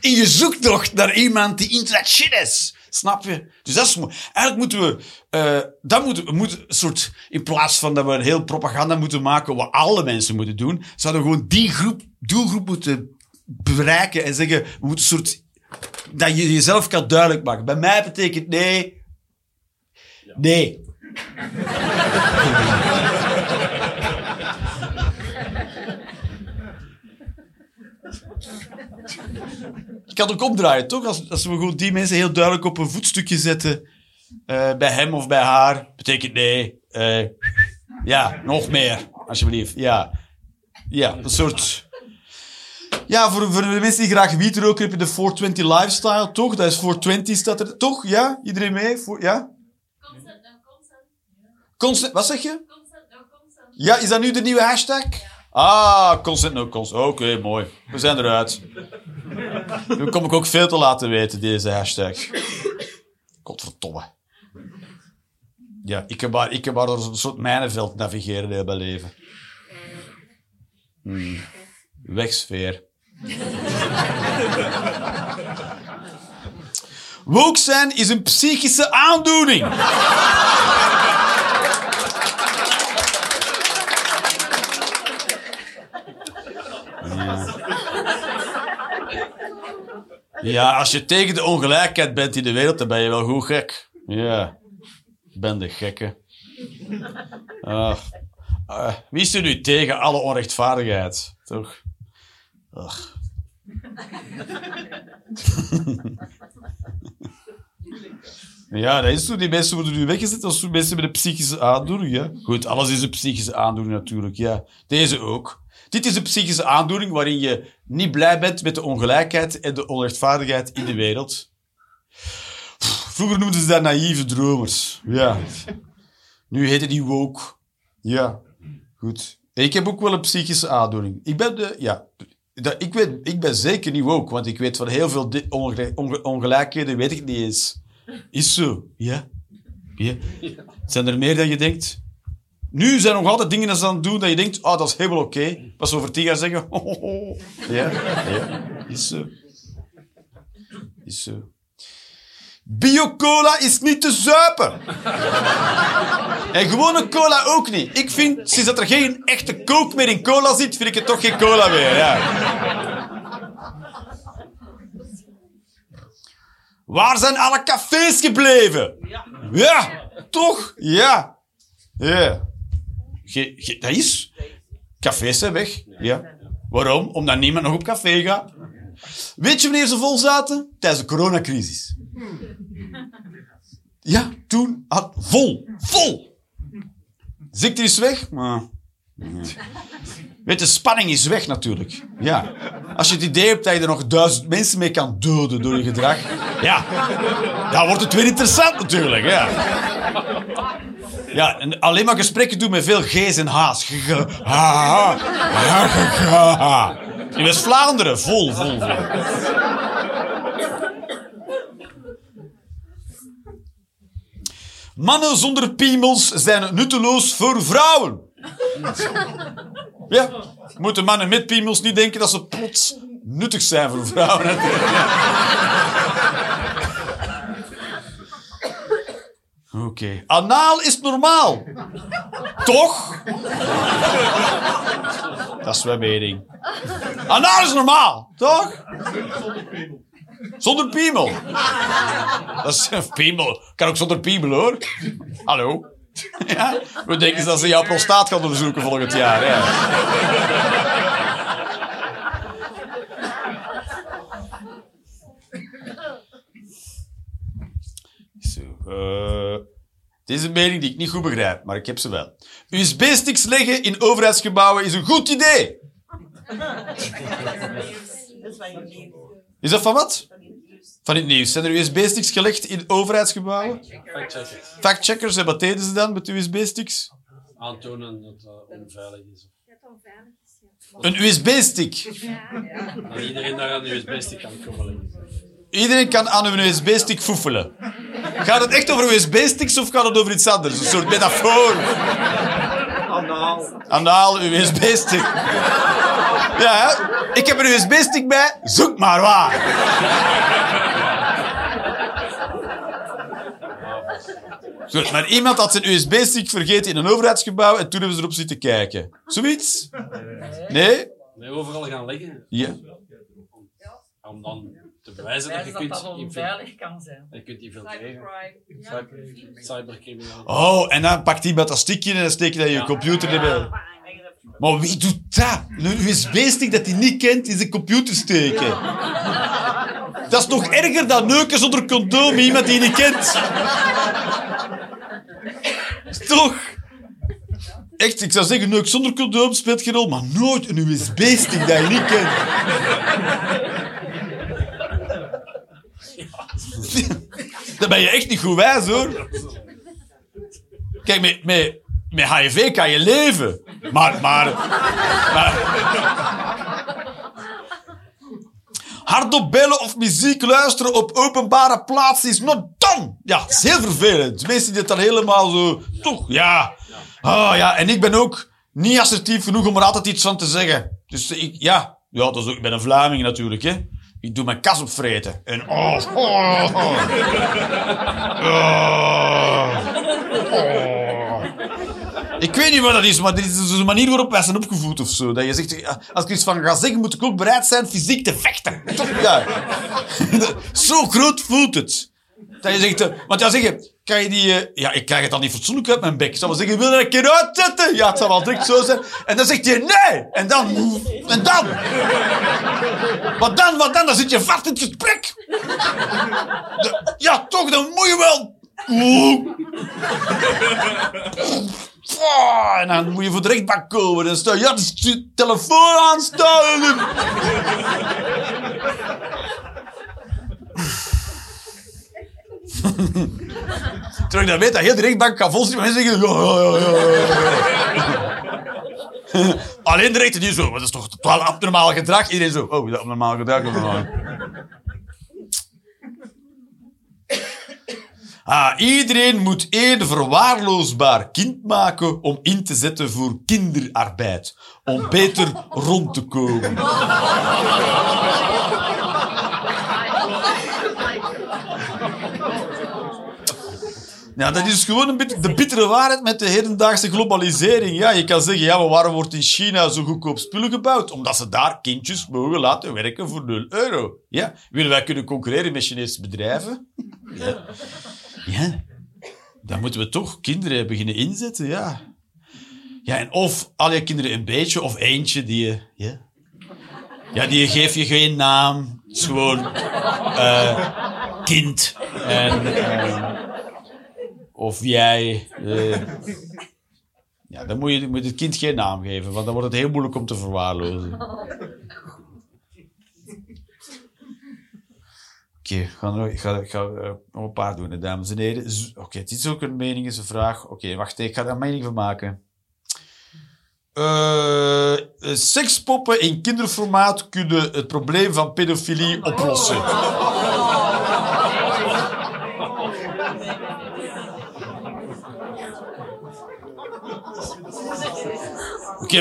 in je zoektocht naar iemand die into that shit is? Snap je? Dus dat is Eigenlijk moeten we, eh dat moeten een soort, in plaats van dat we een heel propaganda moeten maken wat alle mensen moeten doen, zouden we gewoon die groep, doelgroep moeten bereiken en zeggen, we moeten een soort, dat je jezelf kan duidelijk maken. Bij mij betekent nee, nee. Je kan ook omdraaien, toch? Als, als we gewoon die mensen heel duidelijk op een voetstukje zetten, eh, bij hem of bij haar, betekent nee. eh, ja, nog meer, alsjeblieft. Ja, ja een soort... Ja, voor, voor de mensen die graag wiet roken, heb je de 420 lifestyle, toch? Dat is 420 staat er, toch? Ja? Iedereen mee? Ja? Consent, wat zeg je? No consent. Ja, is dat nu de nieuwe hashtag? Ah, consent no consent. Oké, mooi. We zijn eruit. Nu kom ik ook veel te laten weten, deze hashtag. Godverdomme. Ja, ik heb maar, ik heb maar door een soort mijnenveld navigeren heel mijn leven. Hmm. Wegsfeer. Woke zijn is een psychische aandoening. Ja, als je tegen de ongelijkheid bent in de wereld, dan ben je wel goed gek. Ja, ben de gekke. Ah, wie is er nu tegen alle onrechtvaardigheid? Toch? Ja, dat is zo. Die mensen worden nu weggezet als mensen met een psychische aandoening. Goed, alles is een psychische aandoening natuurlijk. Ja. Deze ook. Dit is een psychische aandoening waarin je niet blij bent met de ongelijkheid en de onrechtvaardigheid in de wereld. Vroeger noemden ze dat naïeve dromers. Ja. Nu heet het die woke. Ja. Goed. Ik heb ook wel een psychische aandoening. Ik ben, de, ja, ik, weet, ik ben zeker niet woke, want ik weet van heel veel ongelijkheden, weet ik niet eens. Is zo. Ja. ja. Zijn er meer dan je denkt? Nu zijn er nog altijd dingen dat ze aan het doen dat je denkt, ah, dat is helemaal oké. Pas over tien jaar zeggen, ho, ho, ho. Ja, ja, is zo. Is zo. Bio-cola is niet te zuipen. En gewone cola ook niet. Ik vind, sinds dat er geen echte coke meer in cola zit, vind ik het toch geen cola meer. Ja. Waar zijn alle cafés gebleven? Ja, toch? Ja. Ja. Dat is. Cafés zijn weg. Ja. Waarom? Omdat niemand nog op café gaat. Weet je wanneer ze vol zaten? Tijdens de coronacrisis. Ja, toen had vol. Vol. Ziekte is weg, maar... Weet je, spanning is weg natuurlijk. Ja. Als je het idee hebt dat je er nog duizend mensen mee kan doden door je gedrag, ja, dan wordt het weer interessant natuurlijk. Ja. Ja, en alleen maar gesprekken doen met veel G's en H's. In West-Vlaanderen, vol, vol, vol. Mannen zonder piemels zijn nutteloos voor vrouwen. Ja, moeten mannen met piemels niet denken dat ze plots nuttig zijn voor vrouwen. Oké. Anaal is normaal. Toch? Dat is mijn mening. Anaal is normaal, toch? Zonder piemel. Dat is piemel. Kan ook zonder piemel, hoor. Hallo. Ja? We denken dat ze jouw prostaat gaan onderzoeken volgend jaar. Ja. Eh, dit is een mening die ik niet goed begrijp, maar ik heb ze wel. USB-sticks leggen in overheidsgebouwen is een goed idee. Is dat van wat? Van het nieuws. Zijn er USB-sticks gelegd in overheidsgebouwen? Factchecker. Factcheckers, en wat deden ze dan met USB-sticks? Aantonen dat het onveilig is. Een USB-stick. Dat iedereen daar aan de USB-stick kan koppelen. Iedereen kan aan een USB-stick foefelen. Gaat het echt over USB-sticks of gaat het over iets anders? Een soort metafoor. Anaal. Anaal USB-stick. Ja, hè? ik heb een USB-stick bij. Zoek maar waar. Goed, maar iemand had zijn USB-stick vergeten in een overheidsgebouw en toen hebben ze erop zitten kijken. Zoiets? Nee? Nee, overal gaan leggen. Ja. Om dan te bewijzen dat je dat kunt, dat onveilig kan zijn. je kunt infiltreren. Cybercrime. Cybercrimineel. Oh, en dan pakt iemand dat stickje en dan steek je dat in je computer erbij. Maar wie doet dat? Een USB-stick dat hij niet kent in zijn computer steken. Dat is nog erger dan neuken zonder condoom iemand die je niet kent. Is Toch? Echt, ik zou zeggen, neuk zonder condoom speelt geen rol, maar nooit een USB-stick dat je niet kent. Dan ben je echt niet goed wijs, hoor. Kijk, met, met, met HIV kan je leven. Maar, maar. Hardop bellen of muziek luisteren op openbare plaatsen is not done. Ja, dat is heel vervelend. Mensen die het dan helemaal zo... Toch, ja. Oh, ja, en ik ben ook niet assertief genoeg om er altijd iets van te zeggen. Dus ik, ja... Ja, dat is ook, ik ben een Vlaming natuurlijk, hè. Ik doe mijn kas opvreten. En oh, oh, oh. Oh. Oh. Ik weet niet wat dat is, maar dit is dus een manier waarop wij zijn opgevoed of zo. Dat je zegt, ja, als ik iets van ga zeggen, moet ik ook bereid zijn fysiek te vechten. Ja. zo groot voelt het. Dat je zegt, eh, want ja, zeg je, kan je die... eh, ja, ik krijg het dan niet fatsoenlijk uit mijn bek. Ik zou wel zeggen, wil dat een keer uitzetten? Ja, het zal wel direct zo zijn. En dan zegt hij, nee! En dan... En dan? Wat dan, wat dan? Dan zit je vast in het gesprek. Ja, toch, dan moet je wel... En dan moet je voor de rechtbank komen. En stel, ja, de telefoon aanstaan. Terwijl ik weet dat heel de rechtbank kan vol. En mensen. Alleen de rechter die zo. Maar dat is toch totaal abnormaal gedrag? Iedereen zo. Oh, dat abnormaal gedrag. abnormaal. Ah, iedereen moet één verwaarloosbaar kind maken om in te zetten voor kinderarbeid. Om beter rond te komen. Ja, dat is gewoon een de bittere waarheid met de hedendaagse globalisering. Ja, je kan zeggen, ja, waarom wordt in China zo goedkoop spullen gebouwd? Omdat ze daar kindjes mogen laten werken voor 0 euro. Ja, willen wij kunnen concurreren met Chinese bedrijven? Ja. Ja, dan moeten we toch kinderen beginnen inzetten, ja. Ja, en of al je kinderen een beetje, of eentje die je... Ja, ja die geef je geen naam. Het is gewoon... eh, kind. En... eh, of jij... eh, ja, dan moet je moet het kind geen naam geven, want dan wordt het heel moeilijk om te verwaarlozen. Oké, nog- ik ga, eh, nog een paar doen, dames en heren. Oké, het is ook een mening, is een vraag. Oké, wacht, ik ga daar een mening van maken. Eh, sekspoppen in kinderformaat kunnen het probleem van pedofilie oplossen.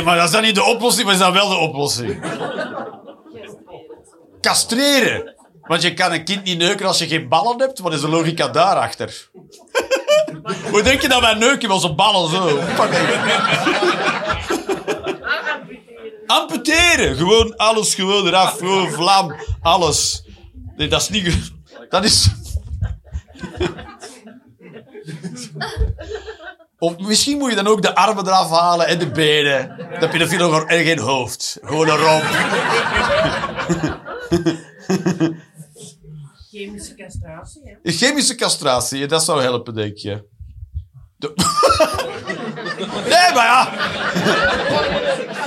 Maar dat is dan niet de oplossing, maar is dat wel de oplossing? Castreren. Want je kan een kind niet neuken als je geen ballen hebt. Wat is de logica daarachter? Hoe denk je dat wij neuken met onze ballen zo? Amputeren. Gewoon alles gewoon eraf. Gewoon vlam. Alles. Nee, dat is niet... Dat is... Of misschien moet je dan ook de armen eraf halen en de benen. Dan heb je er veel nog en geen hoofd. Gewoon een romp. Chemische castratie, hè? Chemische castratie, dat zou helpen, denk je. De- nee, maar ja.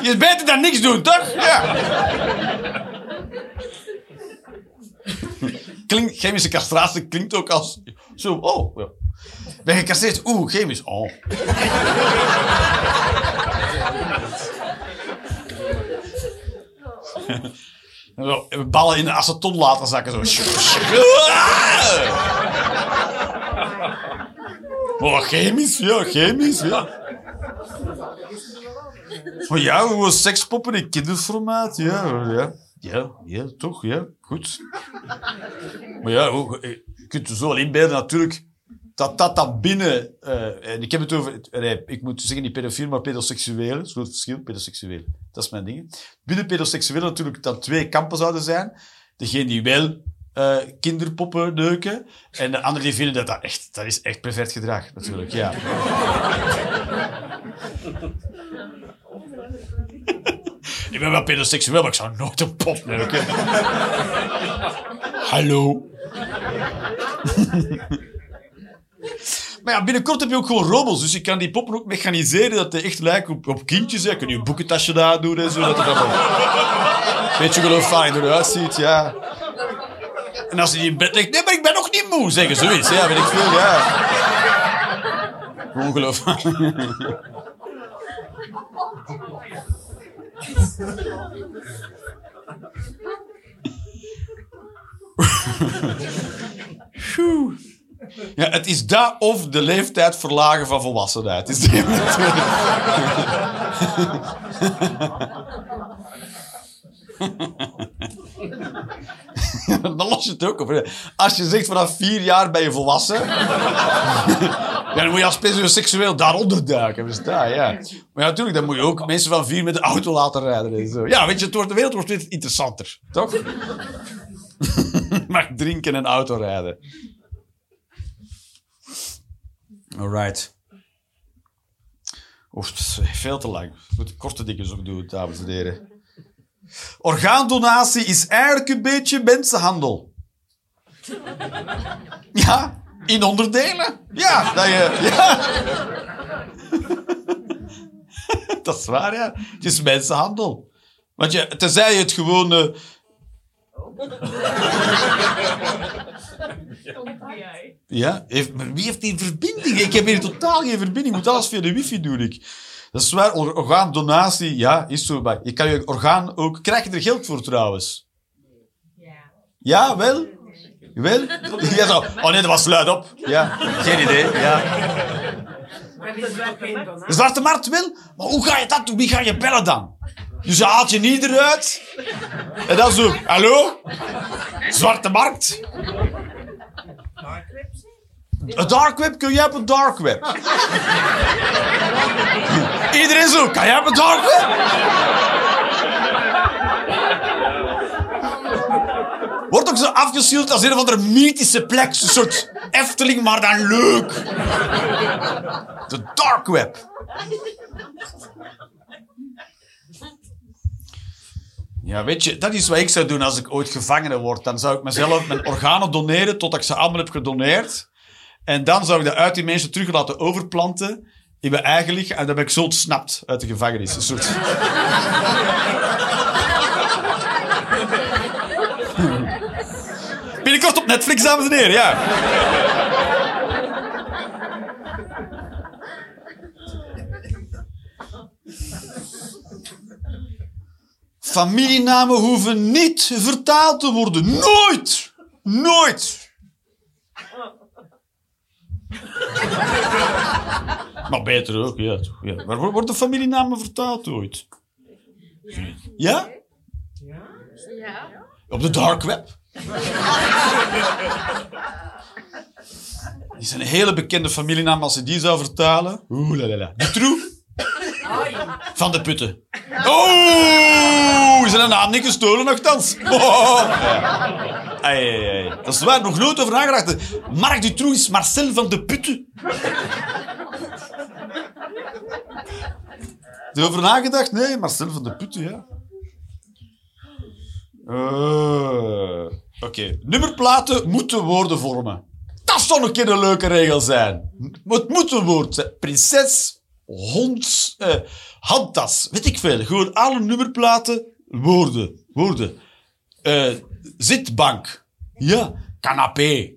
Je is beter dan niks doen, toch? Ja. Klinkt, chemische castratie klinkt ook als... Zo, oh. Ja. Ben je gecastreerd? Oeh, chemisch. Oh. Zo, ballen in de aceton laten zakken. Zo. Oh, chemisch, ja, chemisch, ja. Oh ja, gewoon sekspoppen in kinderformaat, ja, ja. Ja, ja, toch, ja, goed. Maar ja, je kunt je zo wel inbeelden natuurlijk dat dat dan binnen... eh, en ik heb het over... nee, ik moet zeggen niet pedofiel, maar pedoseksueel. Dat is groot verschil, pedoseksueel. Dat is mijn ding. Binnen pedoseksueel natuurlijk dat twee kampen zouden zijn. Degene die wel eh, kinderpoppen neuken. En de anderen die vinden dat dat echt... Dat is echt pervert gedrag, natuurlijk, ja. Ik ben wel pedoseksueel, maar ik zou nooit een pop neuken. Hallo. Maar ja, binnenkort heb je ook gewoon robots, dus je kan die poppen ook mechaniseren dat die echt lijken op, op kindjes. Hè. Kun je een boekentasje daar doen en zo, dat het allemaal een beetje geloofwaardig eruit ziet, ja. En als hij die in bed ligt, nee, maar ik ben nog niet moe, zeggen zoiets. Ja, weet ik veel, ja. Ongelooflijk. Phew. Ja, het is dat of de leeftijd verlagen van volwassenheid. Is die Dan los je het ook op. Als je zegt vanaf vier jaar ben je volwassen, dan moet je als seksueel daaronder duiken. Verstaan, ja. Maar ja, natuurlijk, dan moet je ook mensen van vier met de auto laten rijden. En zo. Ja, weet je, het wordt, de wereld wordt weer interessanter. Toch? Mag drinken en auto rijden. Alright. Is veel te lang. Ik moet korte dingen ook doen, dames en heren. Orgaandonatie is eigenlijk een beetje mensenhandel. Ja, in onderdelen. Ja, dat je... Ja. Dat is waar, ja. Het is mensenhandel. Want je, tenzij je het gewoon... eh, Ja, heeft, maar wie heeft die verbinding? Ik heb hier totaal geen verbinding. Ik moet alles via de wifi doen. Ik. Dat is waar. Or- Orgaandonatie, ja, is zo. Maar je kan je orgaan ook... Krijg je er geld voor trouwens? Ja. Ja, wel? Wel? Ja, zo. Oh nee, dat was luid op. Ja, geen idee. Ja. De zwarte markt wel? Maar hoe ga je dat doen? Wie ga je bellen dan? Dus je haalt je niet eruit. En dan zo, hallo? Zwarte markt? Een dark web? Kun jij op een dark web? Iedereen zo, kan jij op een dark web? Wordt ook zo afgeschilderd als een of andere mythische plek. Een soort Efteling, maar dan leuk. De dark web. Ja, weet je, dat is wat ik zou doen als ik ooit gevangene word. Dan zou ik mezelf mijn organen doneren totdat ik ze allemaal heb gedoneerd. En dan zou ik dat uit die mensen terug laten overplanten in mijn eigen lichaam. En dan ben ik zo ontsnapt uit de gevangenis. Een soort... Binnenkort op Netflix, dames en heren, ja. Familienamen hoeven niet vertaald te worden. Nooit! Nooit! Maar beter ook, ja. toch, ja. Maar wo- worden familienamen vertaald ooit? Ja? Ja. Op de dark web? Die is een hele bekende familienaam als je die zou vertalen. Oeh, la, la, la. Dutroux? Van de putten. Oh, is een naam niet gestolen nogthans? Oh. Ai, ai, ai. Dat is waar, nog nooit over nagedacht. Marc Dutroux is Marcel van de Putten. Erover nagedacht? Nee, Marcel van de Putten, ja. Eh, Oké, nummerplaten moeten woorden vormen. Dat zou een keer een leuke regel zijn. Het moet een woord zijn. Prinses, hond, eh, handtas, weet ik veel. Gewoon alle nummerplaten, woorden. Woorden. Eh, zitbank. Ja, canapé.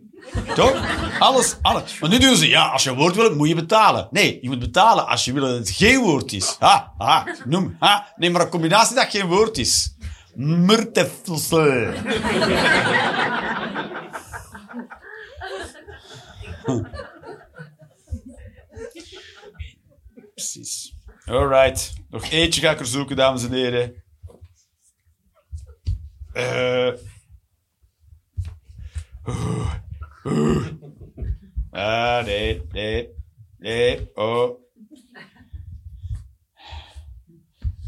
Toch? Alles, alles. Maar nu doen ze, ja, als je een woord wil, moet je betalen. Nee, je moet betalen als je wil dat het geen woord is. Ha, ha, noem, ha. Nee, maar een combinatie dat geen woord is. Murtefsel. Precies. Alright. Nog eentje ga ik er zoeken, dames en heren. Eh. Oeh. Ah, nee, nee. Nee, oh.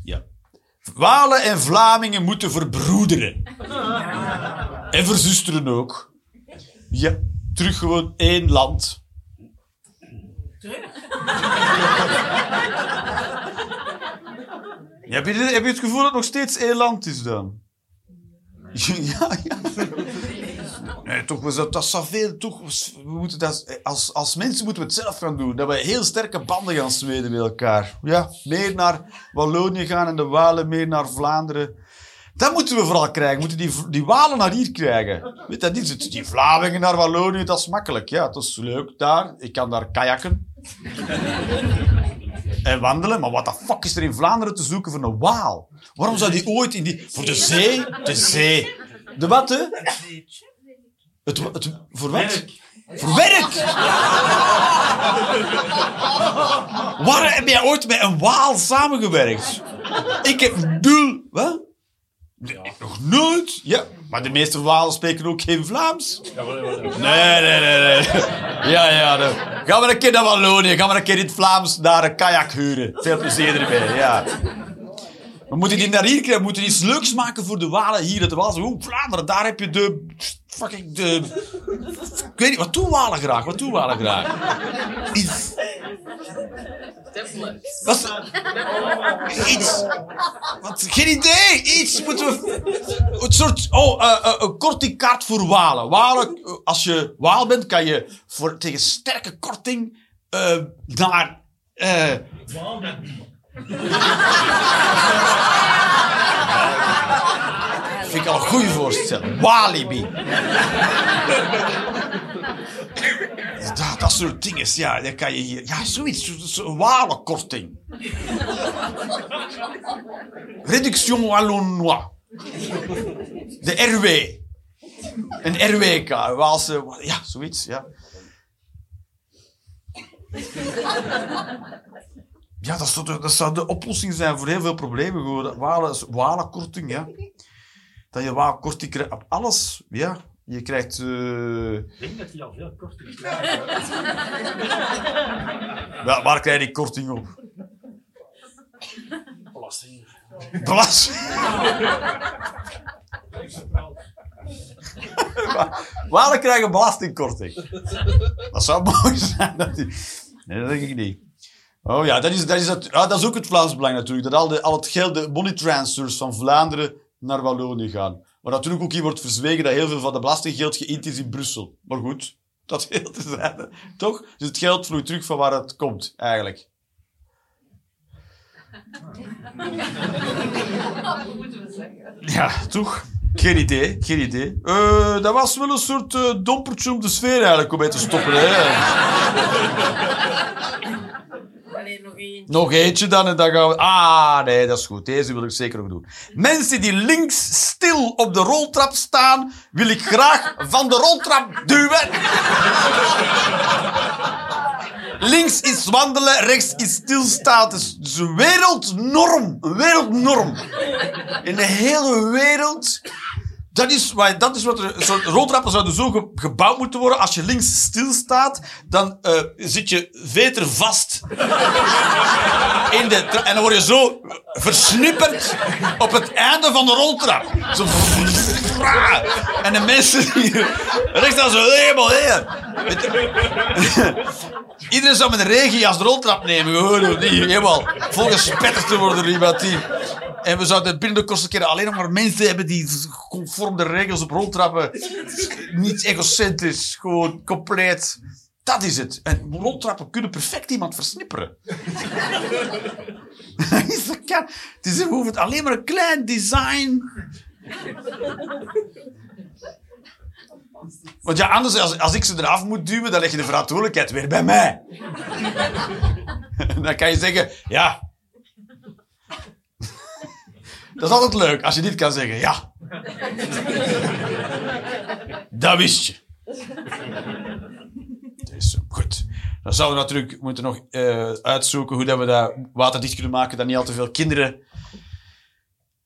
Ja. Walen en Vlamingen moeten verbroederen. En verzusteren ook. Ja, terug gewoon één land. Ja, heb, je, dit- heb je het gevoel dat het nog steeds één land is dan? Ja, ja. Nee, toch, zou- dat zou veel... Toch, we moeten dat, als, als mensen moeten we het zelf gaan doen. Dat we heel sterke banden gaan smeden met elkaar. Ja, meer naar Wallonië gaan en de Walen meer naar Vlaanderen. Dat moeten we vooral krijgen. We moeten die, die Walen naar hier krijgen. Weet dat niet? Die Vlamingen naar Wallonië, dat is makkelijk. Ja, dat is leuk daar. Ik kan daar kajakken. En wandelen. Maar wat de fuck is er in Vlaanderen te zoeken voor een waal? Waarom zou die ooit in die... Voor de zee? De zee. De wat, hè? Het, het, voor wat? Voor werk! Waar heb jij ooit met een waal samengewerkt? Ik heb nul... Wat? Nee, nog nooit? Ja, maar de meeste walen spreken ook geen Vlaams. Nee, nee, nee, nee. Ja, ja. dan Gaan we een keer naar Wallonië. Gaan we een keer in het Vlaams naar een kajak huren. Veel plezier ermee, ja. We moeten die naar hier krijgen. Moeten iets leuks maken voor de Walen hier. Dat was Oeh, Vlaanderen, daar heb je de... Fucking de... Ik weet niet, wat doen Walen graag? Wat doen Walen graag? Iets... Wat? Iets... Wat? Geen idee! Iets moeten we... Het soort... Oh, eh, eh, een kortingkaart voor Walen. Walen, eh, als je Waal bent, kan je voor, tegen sterke korting eh, naar... eh, Vind ik al een goede voorstel. Walibi. Dat, dat soort dingen, ja, dan kan je hier... Ja, zoiets, zo- zo- walenkorting. Réduction Wallonois. De RW. Een RWK, Waalse... Ja, zoiets, ja. Ja, dat zou, de, dat zou de oplossing zijn voor heel veel problemen. Gewoon. Walen, walenkorting, ja. Dat je walenkorting krijgt op alles. Ja, je krijgt... eh, Ik denk dat hij al veel korting krijgt. Waar, waar krijg je korting op? Belasting. Belasting. Walen krijgen belastingkorting. Dat zou mooi zijn. Dat die... Nee, dat denk ik niet. Oh ja, dat is, dat is, het, ah, dat is ook het Vlaams Belang natuurlijk. Dat al, de, al het geld, de money transfers van Vlaanderen naar Wallonië gaan. Maar natuurlijk ook hier wordt verzwegen dat heel veel van de belastinggeld geïnd is in Brussel. Maar goed, dat heel te zijn. Toch? Dus het geld vloeit terug van waar het komt, eigenlijk. Ja, toch? Geen idee, geen idee. Eh, dat was wel een soort eh, dompertje om de sfeer eigenlijk om mee te stoppen. Hè? Nog één. Nog eentje dan en dan gaan we... Ah, nee, dat is goed. Deze wil ik zeker nog doen. Mensen die links stil op de roltrap staan, wil ik graag van de roltrap duwen. Links is wandelen, rechts is stilstaan. Het is een wereldnorm. Een wereldnorm. In de hele wereld... Dat is, dat is wat er... Roltrappen zouden zo ge- gebouwd moeten worden. Als je links stilstaat, dan eh, zit je veter vast in de en dan word je zo versnipperd op het einde van de roltrap. Zo. En de mensen die rechts dan zo helemaal heen. Iedereen zou met een regenjas de roltrap nemen. Gewoon niet helemaal te worden iemand die... En we zouden binnen de kortste keren alleen nog maar mensen hebben die conform de regels op roltrappen. Niet egocentrisch, gewoon compleet. Dat is het. En roltrappen kunnen perfect iemand versnipperen. Het is het alleen maar een klein design. Want ja, anders, als, als ik ze eraf moet duwen, dan leg je de verantwoordelijkheid weer bij mij. dan kan je zeggen, ja. Dat is altijd leuk, als je dit kan zeggen, ja. dat wist je. Dus, goed. Dan zouden we natuurlijk moeten nog eh, uitzoeken hoe dat we dat waterdicht kunnen maken, dat niet al te veel kinderen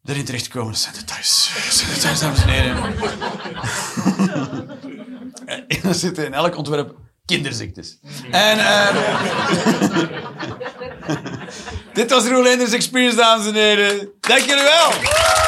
erin terechtkomen. Dat zijn details. Dat zijn dames en heren. En er zitten in elk ontwerp kinderziektes. En ehm dit was Roelenders Experience, dames en heren. Dank jullie wel.